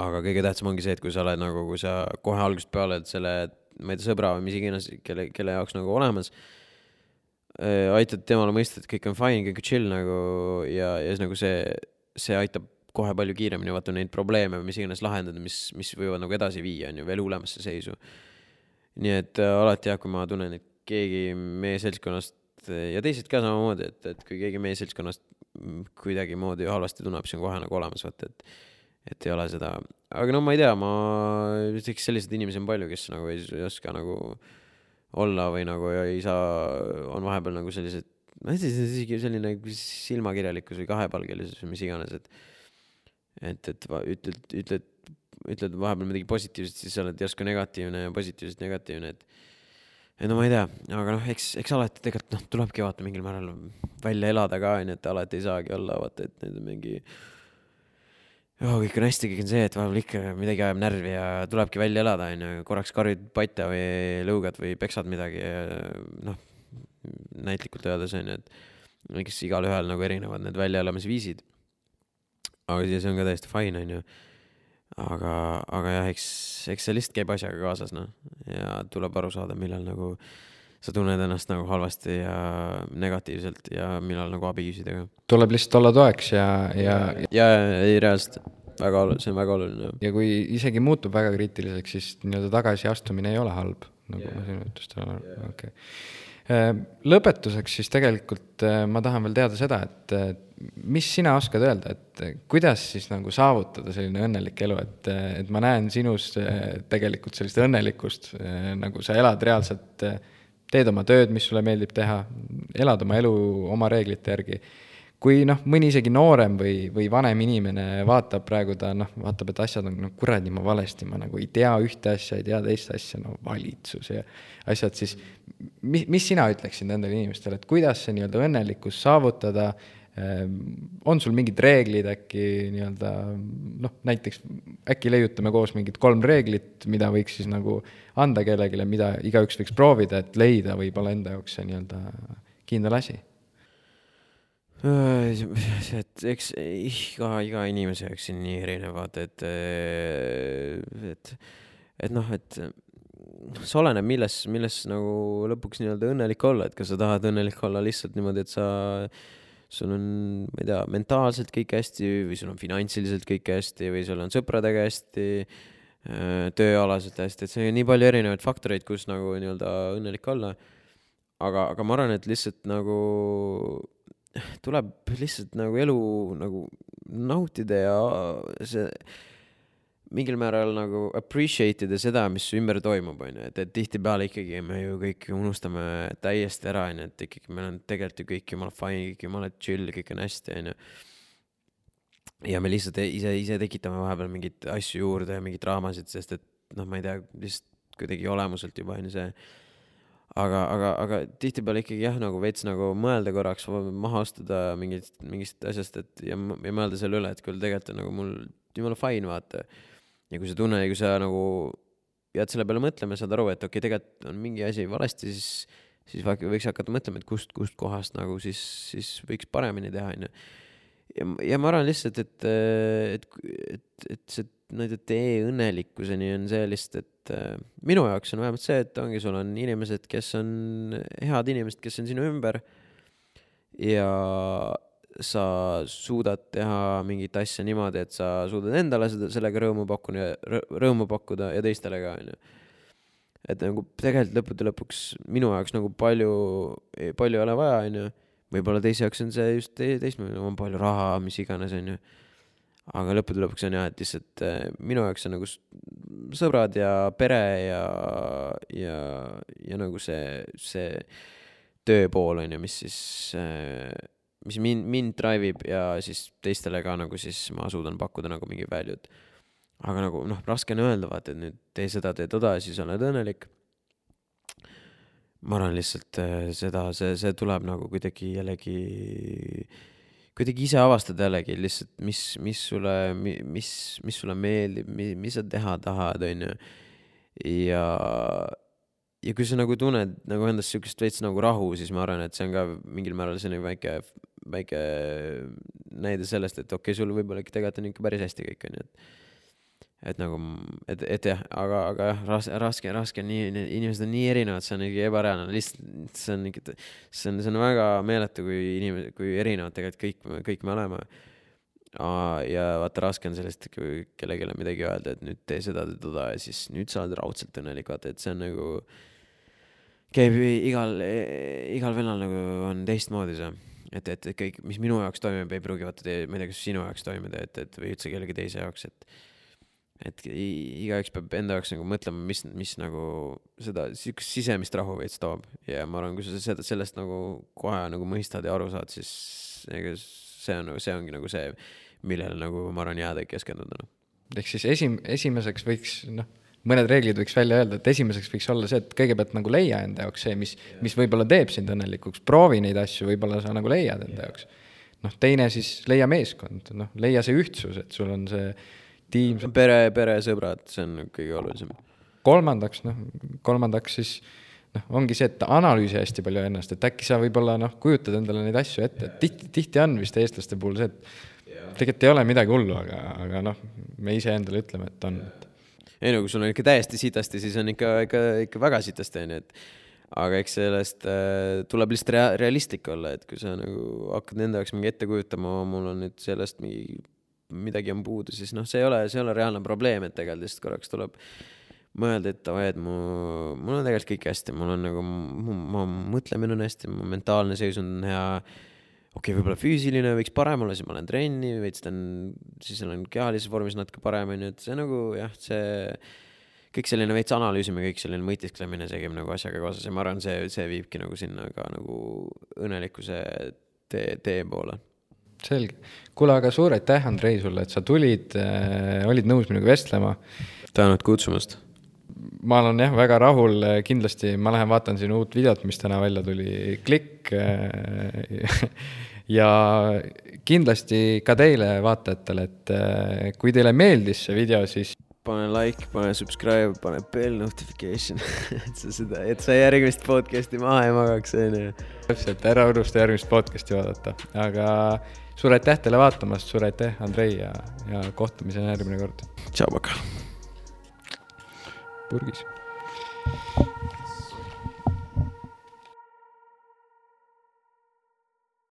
aga kõige tähtsam ongi see, et kui sa oled nagu, kui sa kohe algusest peale oled selle, ma ei tea, sõbra või mis iganes, kelle, kelle jaoks nagu olemas äh,, aitad temale mõista, et kõik on fine, kõik on chill nagu ja, ja siis nagu see, see aitab kohe palju kiiremini vaata neid probleeme või mis iganes lahendada, mis, mis võivad nagu edasi viia, on ju, veel hullemasse seisu nii et äh, alati jah, kui ma tunnen, et keegi meie seltskonnast ja teised ka samamoodi, et, et kui keegi meie seltskonnast kuidagimoodi halvasti tunneb, siis on kohe nagu olemas, vaata, et et ei ole seda, aga no ma ei tea, ma ütleks, selliseid inimesi on palju, kes nagu ei, ei oska nagu olla või nagu ei saa, on vahepeal nagu sellised, ei tea, isegi selline silmakirjalikkus või kahepalgelisus või mis iganes, et et, et ütled, ütled ütled vahepeal midagi positiivset, siis sa oled järsku negatiivne ja positiivselt negatiivne, et et no ma ei tea, aga noh, eks, eks alati tegelikult noh, tulebki vaata mingil määral välja elada ka onju, et alati ei saagi olla vaata, et need on mingi oh, kõik on hästi, kõik on see, et vahepeal ikka midagi ajab närvi ja tulebki välja elada, onju, korraks karjud patja või lõugad või peksad midagi ja noh, näitlikult öeldes onju, et eks igalühel nagu erinevad need väljaelamisviisid. aga see on ka täiesti fine, onju aga, aga jah, eks, eks see lihtsalt käib asjaga kaasas, noh, ja tuleb aru saada, millal nagu sa tunned ennast nagu halvasti ja negatiivselt ja millal nagu abi küsida ka. tuleb lihtsalt olla toeks ja, ja. ja, ja, ei reaalselt, väga oluline, see on väga oluline. ja kui isegi muutub väga kriitiliseks, siis nii-öelda tagasiastumine ei ole halb, nagu yeah. ma sinu jutust olen aru okei okay lõpetuseks siis tegelikult äh, ma tahan veel teada seda, et äh, mis sina oskad öelda, et kuidas siis nagu saavutada selline õnnelik elu, et, et ma näen sinus tegelikult sellist õnnelikkust, nagu sa elad reaalselt, teed oma tööd, mis sulle meeldib teha, elad oma elu oma reeglite järgi. Kui noh, mõni isegi noorem või, või vanem inimene vaatab praegu ta noh, vaatab, et asjad on, no kuradi, ma valesti, ma nagu ei tea ühte asja, ei tea teist asja, no valitsus ja asjad, siis mis, mis sina ütleksid nendele inimestele, et kuidas see nii-öelda õnnelikkus saavutada, ehm, on sul mingid reeglid äkki nii-öelda noh, näiteks äkki leiutame koos mingid kolm reeglit, mida võiks siis nagu anda kellelegi, mida igaüks võiks proovida, et leida võib-olla enda jaoks see nii-öelda kindel asi et eks iga, iga inimese jaoks on nii erinev, vaata, et, äh, et, et noh, et noh, see oleneb, milles, milles nagu lõpuks nii-öelda õnnelik olla, et kas sa tahad õnnelik olla lihtsalt niimoodi, et sa, sul on, ma ei tea, mentaalselt kõik hästi või sul on finantsiliselt kõik hästi või sul on sõpradega hästi, äh, tööalaselt hästi, et see on nii palju erinevaid faktoreid, kus nagu nii-öelda õnnelik olla. aga, aga ma arvan, et lihtsalt nagu tuleb lihtsalt nagu elu nagu nautida ja see mingil määral nagu appreciate ida seda, mis ümber toimub, onju, et, et tihtipeale ikkagi me ju kõik unustame täiesti ära, onju, et ikkagi meil on tegelikult ju kõik jumala fine, kõik jumala chill, kõik on hästi, onju. ja me lihtsalt ise, ise tekitame vahepeal mingeid asju juurde ja mingeid draamasid, sest et noh, ma ei tea, lihtsalt kuidagi olemuselt juba onju see aga, aga, aga tihtipeale ikkagi jah, nagu veits nagu mõelda korraks, maha astuda mingist, mingist asjast, et ja, ja mõelda selle üle, et küll tegelikult on nagu mul jumala fine, vaata. ja kui sa tunned ja kui sa nagu jääd selle peale mõtlema, saad aru, et okei okay,, tegelikult on mingi asi valesti, siis, siis võiks hakata mõtlema, et kust, kust kohast nagu siis, siis võiks paremini teha, onju. ja, ja ma arvan lihtsalt, et, et, et, et see nii-öelda tee õnnelikkuseni on see lihtsalt, et äh, minu jaoks on vähemalt see, et ongi, sul on inimesed, kes on head inimesed, kes on sinu ümber ja sa suudad teha mingit asja niimoodi, et sa suudad endale seda, sellega rõõmu pakkuda ja rõõmu pakkuda ja teistele ka, onju. et nagu tegelikult lõppude lõpuks minu jaoks nagu palju, palju ei ole vaja, onju. võib-olla teise jaoks on see just teistmoodi, on palju raha, mis iganes, onju aga lõppude lõpuks on jah, et lihtsalt äh, minu jaoks on nagu sõbrad ja pere ja, ja, ja nagu see, see töö pool on ju, mis siis, äh, mis mind, mind drive ib ja siis teistele ka nagu siis ma suudan pakkuda nagu mingi value'd. aga nagu noh, raske on öelda, vaata, et nüüd tee seda, tee toda ja siis oled õnnelik. ma arvan lihtsalt äh, seda, see, see tuleb nagu kuidagi jällegi kuidagi ise avastad jällegi lihtsalt, mis, mis sulle, mis, mis sulle meeldib, mis sa teha tahad, onju. ja, ja kui sa nagu tunned nagu endas siukest veits nagu rahu, siis ma arvan, et see on ka mingil määral selline väike, väike näide sellest, et okei okay,, sul võib-olla ikka tegelikult on ikka päris hästi kõik, onju, et et nagu, et, et jah, aga, aga jah, raske, raske, raske on nii, inimesed on nii erinevad, see on ikkagi ebareaalne, lihtsalt see on ikka, see on, see on väga meeletu, kui inimesed, kui erinevad tegelikult kõik, kõik me oleme. ja vaata, raske on sellest, kui kellelegi midagi öelda, et nüüd tee seda, tee toda ja siis nüüd sa oled raudselt õnnelik, vaata, et see on nagu, käib igal, igal vennal nagu on teistmoodi see et, et kõik, mis minu jaoks toimib, ei pruugi vaata, ma ei tea, kas sinu jaoks toimida, et, et või üldse kellegi teise jaoks, et et igaüks peab enda jaoks nagu mõtlema, mis, mis nagu seda siukest sisemist rahu veits toob ja ma arvan, kui sa seda, sellest nagu kohe nagu mõistad ja aru saad, siis ega see on see ongi nagu see, millele nagu ma arvan jääda keskenduda noh. ehk siis esim-, esimeseks võiks noh, mõned reeglid võiks välja öelda, et esimeseks võiks olla see, et kõigepealt nagu leia enda jaoks see, mis, mis võib-olla teeb sind õnnelikuks, proovi neid asju, võib-olla sa nagu leiad enda jaoks. noh, teine siis leia meeskond, noh, leia see ühtsus, et sul on see tiim. pere, pere, sõbrad, see on kõige olulisem. kolmandaks, noh, kolmandaks siis noh, ongi see, et analüüsi hästi palju ennast, et äkki sa võib-olla noh, kujutad endale neid asju ette, et tihti, tihti on vist eestlaste puhul see, et tegelikult ei ole midagi hullu, aga, aga noh, me iseendale ütleme, et on. ei no kui sul on ikka täiesti sitasti, siis on ikka, ikka, ikka väga sitasti onju, et aga eks sellest äh, tuleb lihtsalt rea realistlik olla, et kui sa nagu hakkad enda jaoks mingi ette kujutama, mul on nüüd sellest mingi midagi on puudu, siis noh, see ei ole, see ei ole reaalne probleem, et tegelikult lihtsalt korraks tuleb mõelda, et davai, et mu, mul on tegelikult kõik hästi, mul on nagu, mu mõtlemine on hästi, mu mentaalne seisund on hea. okei okay,, võib-olla füüsiline võiks parem olla, siis ma lähen trenni, veits teen, siis olen kehalises vormis natuke parem, onju, et see nagu jah, see kõik selline veits analüüsimine, kõik selline mõtisklemine, see käib nagu asjaga kaasas ja ma arvan, see, see viibki nagu sinna ka nagu õnnelikkuse tee, tee poole selge. kuule, aga suur aitäh, Andrei, sulle, et sa tulid äh,, olid nõus minuga vestlema. tänud kutsumast. ma olen jah, väga rahul, kindlasti ma lähen vaatan sinu uut videot, mis täna välja tuli, klikk äh, (laughs) ja kindlasti ka teile, vaatajatele, et äh, kui teile meeldis see video, siis pane like, pane subscribe, pane bell notification (laughs) et sa seda, et sa järgmist podcast'i maha ei magaks, onju. täpselt, ära unusta järgmist podcast'i vaadata, aga suur aitäh teile vaatamast, suur aitäh, Andrei ja, ja kohtumiseni järgmine kord. tšau, Paka. purgis.